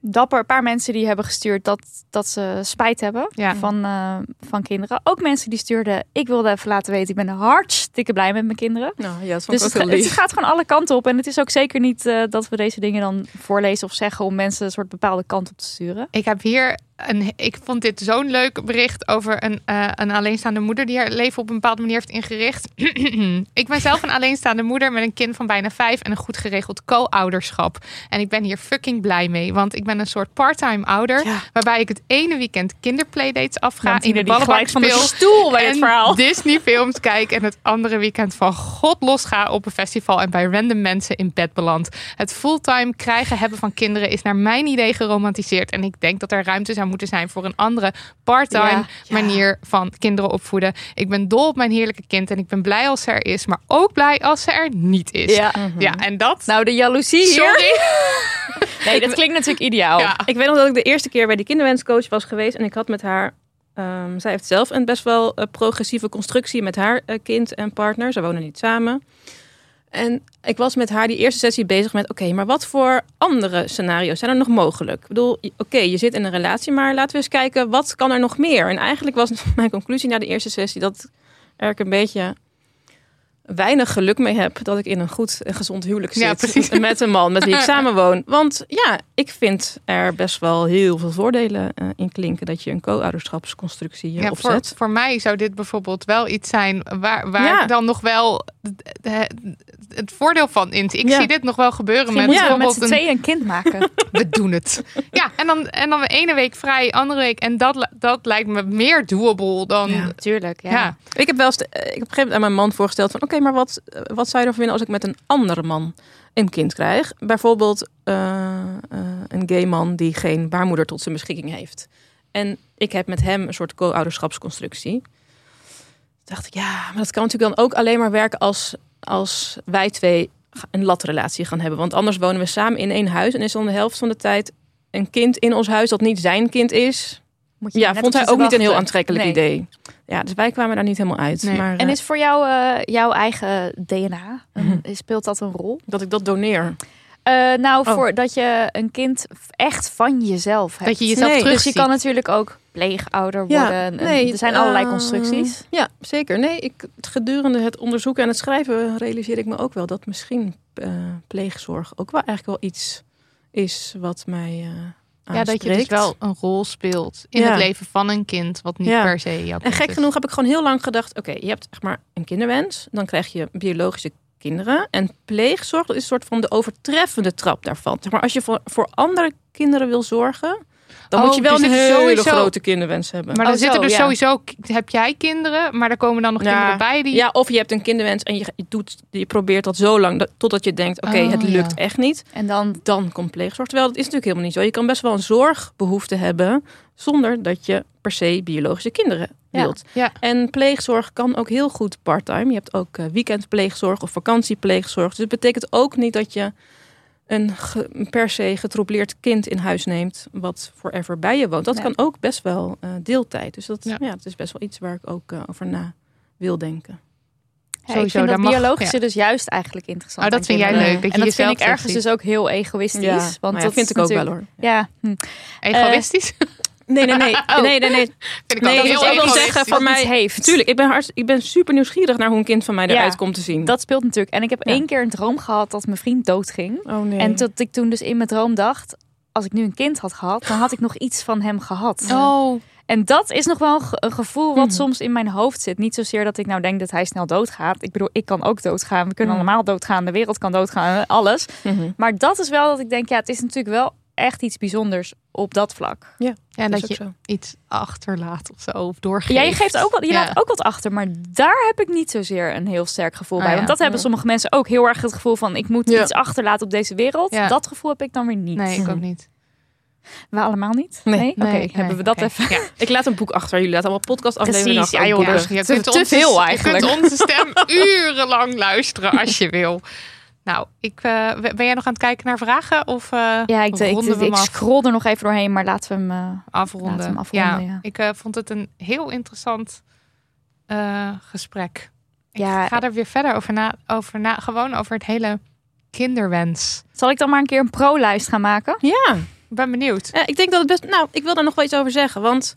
dapper, een paar mensen die hebben gestuurd dat, dat ze spijt hebben Ja. van, eh, van kinderen. Ook mensen die stuurden, ik wilde even laten weten, ik ben hartstikke blij met mijn kinderen. Nou ja, dat vond Dus ik het, gaat gewoon alle kanten op. En het is ook zeker niet eh, dat we deze dingen dan voorlezen of zeggen om mensen een soort bepaalde kant op te sturen. Ik heb hier een. Ik vond dit zo'n leuk bericht over een, eh, een alleenstaande moeder die haar leven op een bepaalde manier heeft ingericht. ik ben zelf een alleenstaande moeder met een kind van bijna vijf en een goed geregeld co-ouderschap. En ik ben hier fucking blij mee, want ik ben een soort part-time ouder, Ja. waarbij ik het ene weekend kinderplaydates afga in de ballenbak van de stoel bij het en verhaal. Disney films kijk en het andere weekend van god los ga op een festival en bij random mensen in bed beland. Het fulltime krijgen hebben van kinderen is naar mijn idee geromantiseerd en ik denk dat er ruimte zou moeten zijn voor een andere part-time Ja, ja. manier van kinderen opvoeden. Ik ben dol op mijn heerlijke kind en ik ben blij als ze er is, maar ook blij als ze er niet is. Ja. Ja, en dat. Nou, de jaloezie hier. Sorry. Nee, dat klinkt natuurlijk ideaal. Ik weet nog dat ik de eerste keer bij die kinderwenscoach was geweest. En ik had met haar... ehm, zij heeft zelf een best wel eh, progressieve constructie met haar eh, kind en partner. Ze wonen niet samen. En ik was met haar die eerste sessie bezig met... Oké, maar wat voor andere scenario's zijn er nog mogelijk? Ik bedoel, oké, je zit in een relatie... maar laten we eens kijken, wat kan er nog meer? En eigenlijk was mijn conclusie na de eerste sessie... dat er een beetje weinig geluk mee heb dat ik in een goed en gezond huwelijk zit met een man met wie ik samenwoon. Want ja, ik vind er best wel heel veel voordelen eh, in klinken dat je een co-ouderschapsconstructie Ja, voor, opzet. voor mij zou dit bijvoorbeeld wel iets zijn waar, waar Ja. ik dan nog wel het, voordeel van in. Ik Ja. zie dit nog wel gebeuren met met bijvoorbeeld z'n een, tweeën een kind maken. we doen het. Ja, en dan, en dan de ene week vrij, andere week. En dat, dat lijkt me meer doable dan... Ja. Ja. Tuurlijk, ja. Ja. Ik heb wel eens, eh, ik heb op een gegeven moment aan mijn man voorgesteld van oké, maar wat, eh, wat zou je ervan vinden als ik met een andere man een kind krijg? Bijvoorbeeld eh, eh, een gay man die geen baarmoeder tot zijn beschikking heeft. En ik heb met hem een soort co-ouderschapsconstructie. Dacht ik, ja, maar dat kan natuurlijk dan ook alleen maar werken als, als wij twee een latrelatie gaan hebben. Want anders wonen we samen in één huis en is dan de helft van de tijd een kind in ons huis dat niet zijn kind is. Moet je Ja, vond hij ook niet een heel aantrekkelijk Nee. idee. Ja, dus wij kwamen daar niet helemaal uit. Nee. Maar, En eh, is voor jou eh, jouw eigen DNA, een- Mhm. speelt dat een rol? dat ik dat doneer. Eh, nou, Oh. voor dat je een kind echt van jezelf hebt. Dat je jezelf Nee. Dus terugziet. je kan natuurlijk ook pleegouder worden. En nee, er zijn allerlei constructies. Ja, zeker. Nee, ik, gedurende het onderzoeken en het schrijven realiseer ik me ook wel dat misschien eh, pleegzorg ook wel eigenlijk wel iets is wat mij Ja, dat je dus wel een rol speelt in Ja. het leven van een kind, wat niet Ja. per se jouw En gek is. genoeg heb ik gewoon heel lang gedacht: oké, je hebt zeg maar een kinderwens, dan krijg je biologische kinderen. En pleegzorg is een soort van de overtreffende trap daarvan. Zeg maar, als je voor, voor andere kinderen wil zorgen, dan Oh, moet je wel dus een hele sowieso- grote kinderwens hebben. Maar dan Oh, zitten zo, dus ja. sowieso, heb jij kinderen, maar er komen dan nog Ja. kinderen bij die... Ja, of je hebt een kinderwens en je, doet, je probeert dat zo lang dat, totdat je denkt: oké, Oh, het lukt ja. echt niet. En dan Dan komt pleegzorg. Terwijl dat is natuurlijk helemaal niet zo. Je kan best wel een zorgbehoefte hebben zonder dat je per se biologische kinderen wilt. Ja. En pleegzorg kan ook heel goed parttime. Je hebt ook eh, weekendpleegzorg of vakantiepleegzorg. Dus het betekent ook niet dat je een ge- een per se getroubleerd kind in huis neemt wat forever bij je woont. Dat Nee. kan ook best wel eh, deeltijd. Dus dat, Ja. ja. dat is best wel iets waar ik ook eh, over na wil denken. Ja, ik Sowieso, vind daar dat mag- biologische ja. dus juist eigenlijk interessant. Oh, dat vind jij leuk, dat je en dat vind ik ergens dus ook heel egoïstisch. Ja, want maar ja, dat vind ik ook wel hoor. Ja, hm. Egoïstisch? Nee, nee, nee. Oh. nee, nee, nee. Vind ik Nee, dus ik wil zeggen, voor mij- heeft. Natuurlijk, ik ben, hartst- ik ben super nieuwsgierig naar hoe een kind van mij Ja. eruit komt te zien. Dat speelt natuurlijk. En ik heb Ja. één keer een droom gehad dat mijn vriend doodging. oh nee. En dat ik toen dus in mijn droom dacht, als ik nu een kind had gehad, dan had ik nog iets van hem gehad. Oh, En dat is nog wel een ge- een gevoel wat Mhm. soms in mijn hoofd zit. Niet zozeer dat ik nou denk dat hij snel doodgaat. Ik bedoel, ik kan ook doodgaan. We kunnen Mhm. allemaal doodgaan. De wereld kan doodgaan. Alles. Mhm. Maar dat is wel dat ik denk, ja, het is natuurlijk wel echt iets bijzonders op dat vlak. ja, Dat dat is je zo. iets achterlaat of zo, of doorgeeft. Ja, je geeft ook wat, je Ja. laat ook wat achter, maar daar heb ik niet zozeer een heel sterk gevoel Ah, bij. ja. Want dat hebben Ja. sommige mensen ook heel erg het gevoel van ik moet Ja. iets achterlaten op deze wereld. Ja. Dat gevoel heb ik dan weer niet. Nee, ik ook Mhm. niet. We allemaal niet? Nee. Oké, Nee, hebben we dat even. Ja. Ik laat een boek achter. Jullie laten allemaal podcastafleveringen Precies, achter. ja, joh, boeken. je Te- kunt te onze- veel eigenlijk. Je kunt onze stem urenlang luisteren als je wil. Nou, ik, eh, ben jij nog aan het kijken naar vragen? Of eh Ja, ik, ik, ik, scroll er nog even doorheen, maar laten we hem... eh, afronden. Laten we hem afronden, ja. Ik vond het een heel interessant eh, gesprek. Ja. Ik ga er weer verder over na, over na. Gewoon over het hele kinderwens. Zal ik dan maar een keer een pro-lijst gaan maken? Ja. Ik ben benieuwd. Ja, ik denk dat het best. Nou, ik wil daar nog wel iets over zeggen. Want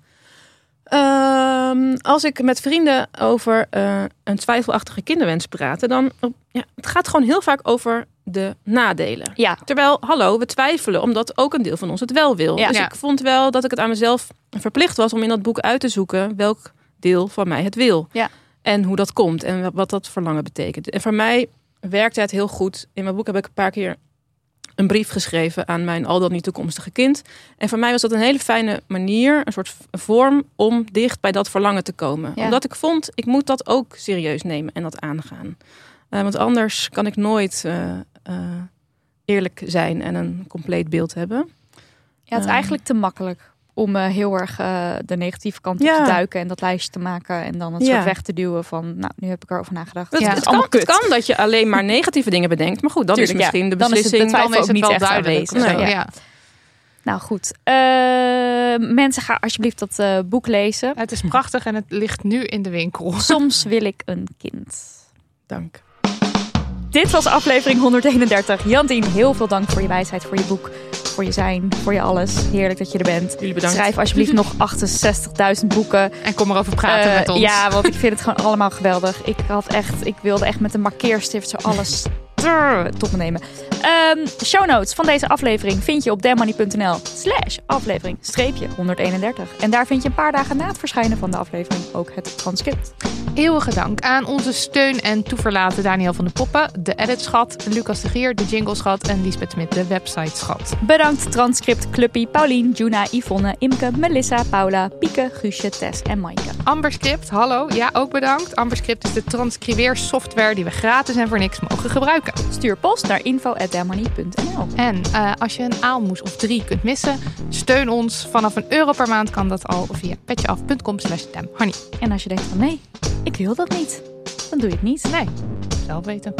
ehm, als ik met vrienden over eh, een twijfelachtige kinderwens praten, dan ja, het gaat gewoon heel vaak over de nadelen. Ja. Terwijl, hallo, we twijfelen omdat ook een deel van ons het wel wil. Ja. Dus Ja. ik vond wel dat ik het aan mezelf verplicht was om in dat boek uit te zoeken welk deel van mij het wil. Ja. En hoe dat komt en wat- wat dat verlangen betekent. En voor mij werkte het heel goed. In mijn boek heb ik een paar keer een brief geschreven aan mijn al dan niet toekomstige kind. En voor mij was dat een hele fijne manier, een soort vorm om dicht bij dat verlangen te komen. Ja. Omdat ik vond, ik moet dat ook serieus nemen en dat aangaan. Eh, want anders kan ik nooit eh, eh, eerlijk zijn en een compleet beeld hebben. Ja, het is Ehm. eigenlijk te makkelijk om eh, heel erg eh, de negatieve kant op Ja. te duiken en dat lijstje te maken en dan het Ja. soort weg te duwen van, nou, nu heb ik erover nagedacht. Het, Ja. het, kan, het kan dat je alleen maar negatieve dingen bedenkt. Maar goed, dan Tuurlijk, is ja. misschien de Dan is het beslissing... Dan is ook het niet wel echt duidelijk. Nee. ja. Nou goed, Eh, mensen gaan alsjeblieft dat eh, boek lezen. Het is prachtig en het ligt nu in de winkel. Soms wil ik een kind. Dank. Dit was aflevering 131. Jantien, heel veel dank voor je wijsheid, voor je boek. Voor je zijn, voor je alles. Heerlijk dat je er bent. Jullie bedankt. Schrijf alsjeblieft nog 68.000 boeken. En kom erover praten Eh, met ons. Ja, want ik vind het gewoon allemaal geweldig. Ik, had echt, ik wilde echt met een markeerstift zo alles tot me nemen. Ehm, show notes van deze aflevering vind je op demoney.nl slash aflevering streepje 131. En daar vind je een paar dagen na het verschijnen van de aflevering ook het transcript. Eeuwige dank aan onze steun en toeverlaten Daniel van de Poppen, de editschat, Lucas de Geer, de jingleschat en Lisbeth Smit, de websiteschat. Bedankt transcript Cluppy, Paulien, Juna, Yvonne, Imke, Melissa, Paula, Pieke, Guusje, Tess en Maaike. Amberscript, hallo, ja ook bedankt. Amberscript is de transcribeersoftware die we gratis en voor niks mogen gebruiken. Stuur post naar info.demoney.nl. En eh, als je een aalmoes of drie kunt missen, steun ons. Vanaf een euro per maand kan dat al via petjeaf.com slash. En als je denkt van nee, ik wil dat niet, dan doe je het niet. Nee, zelf weten.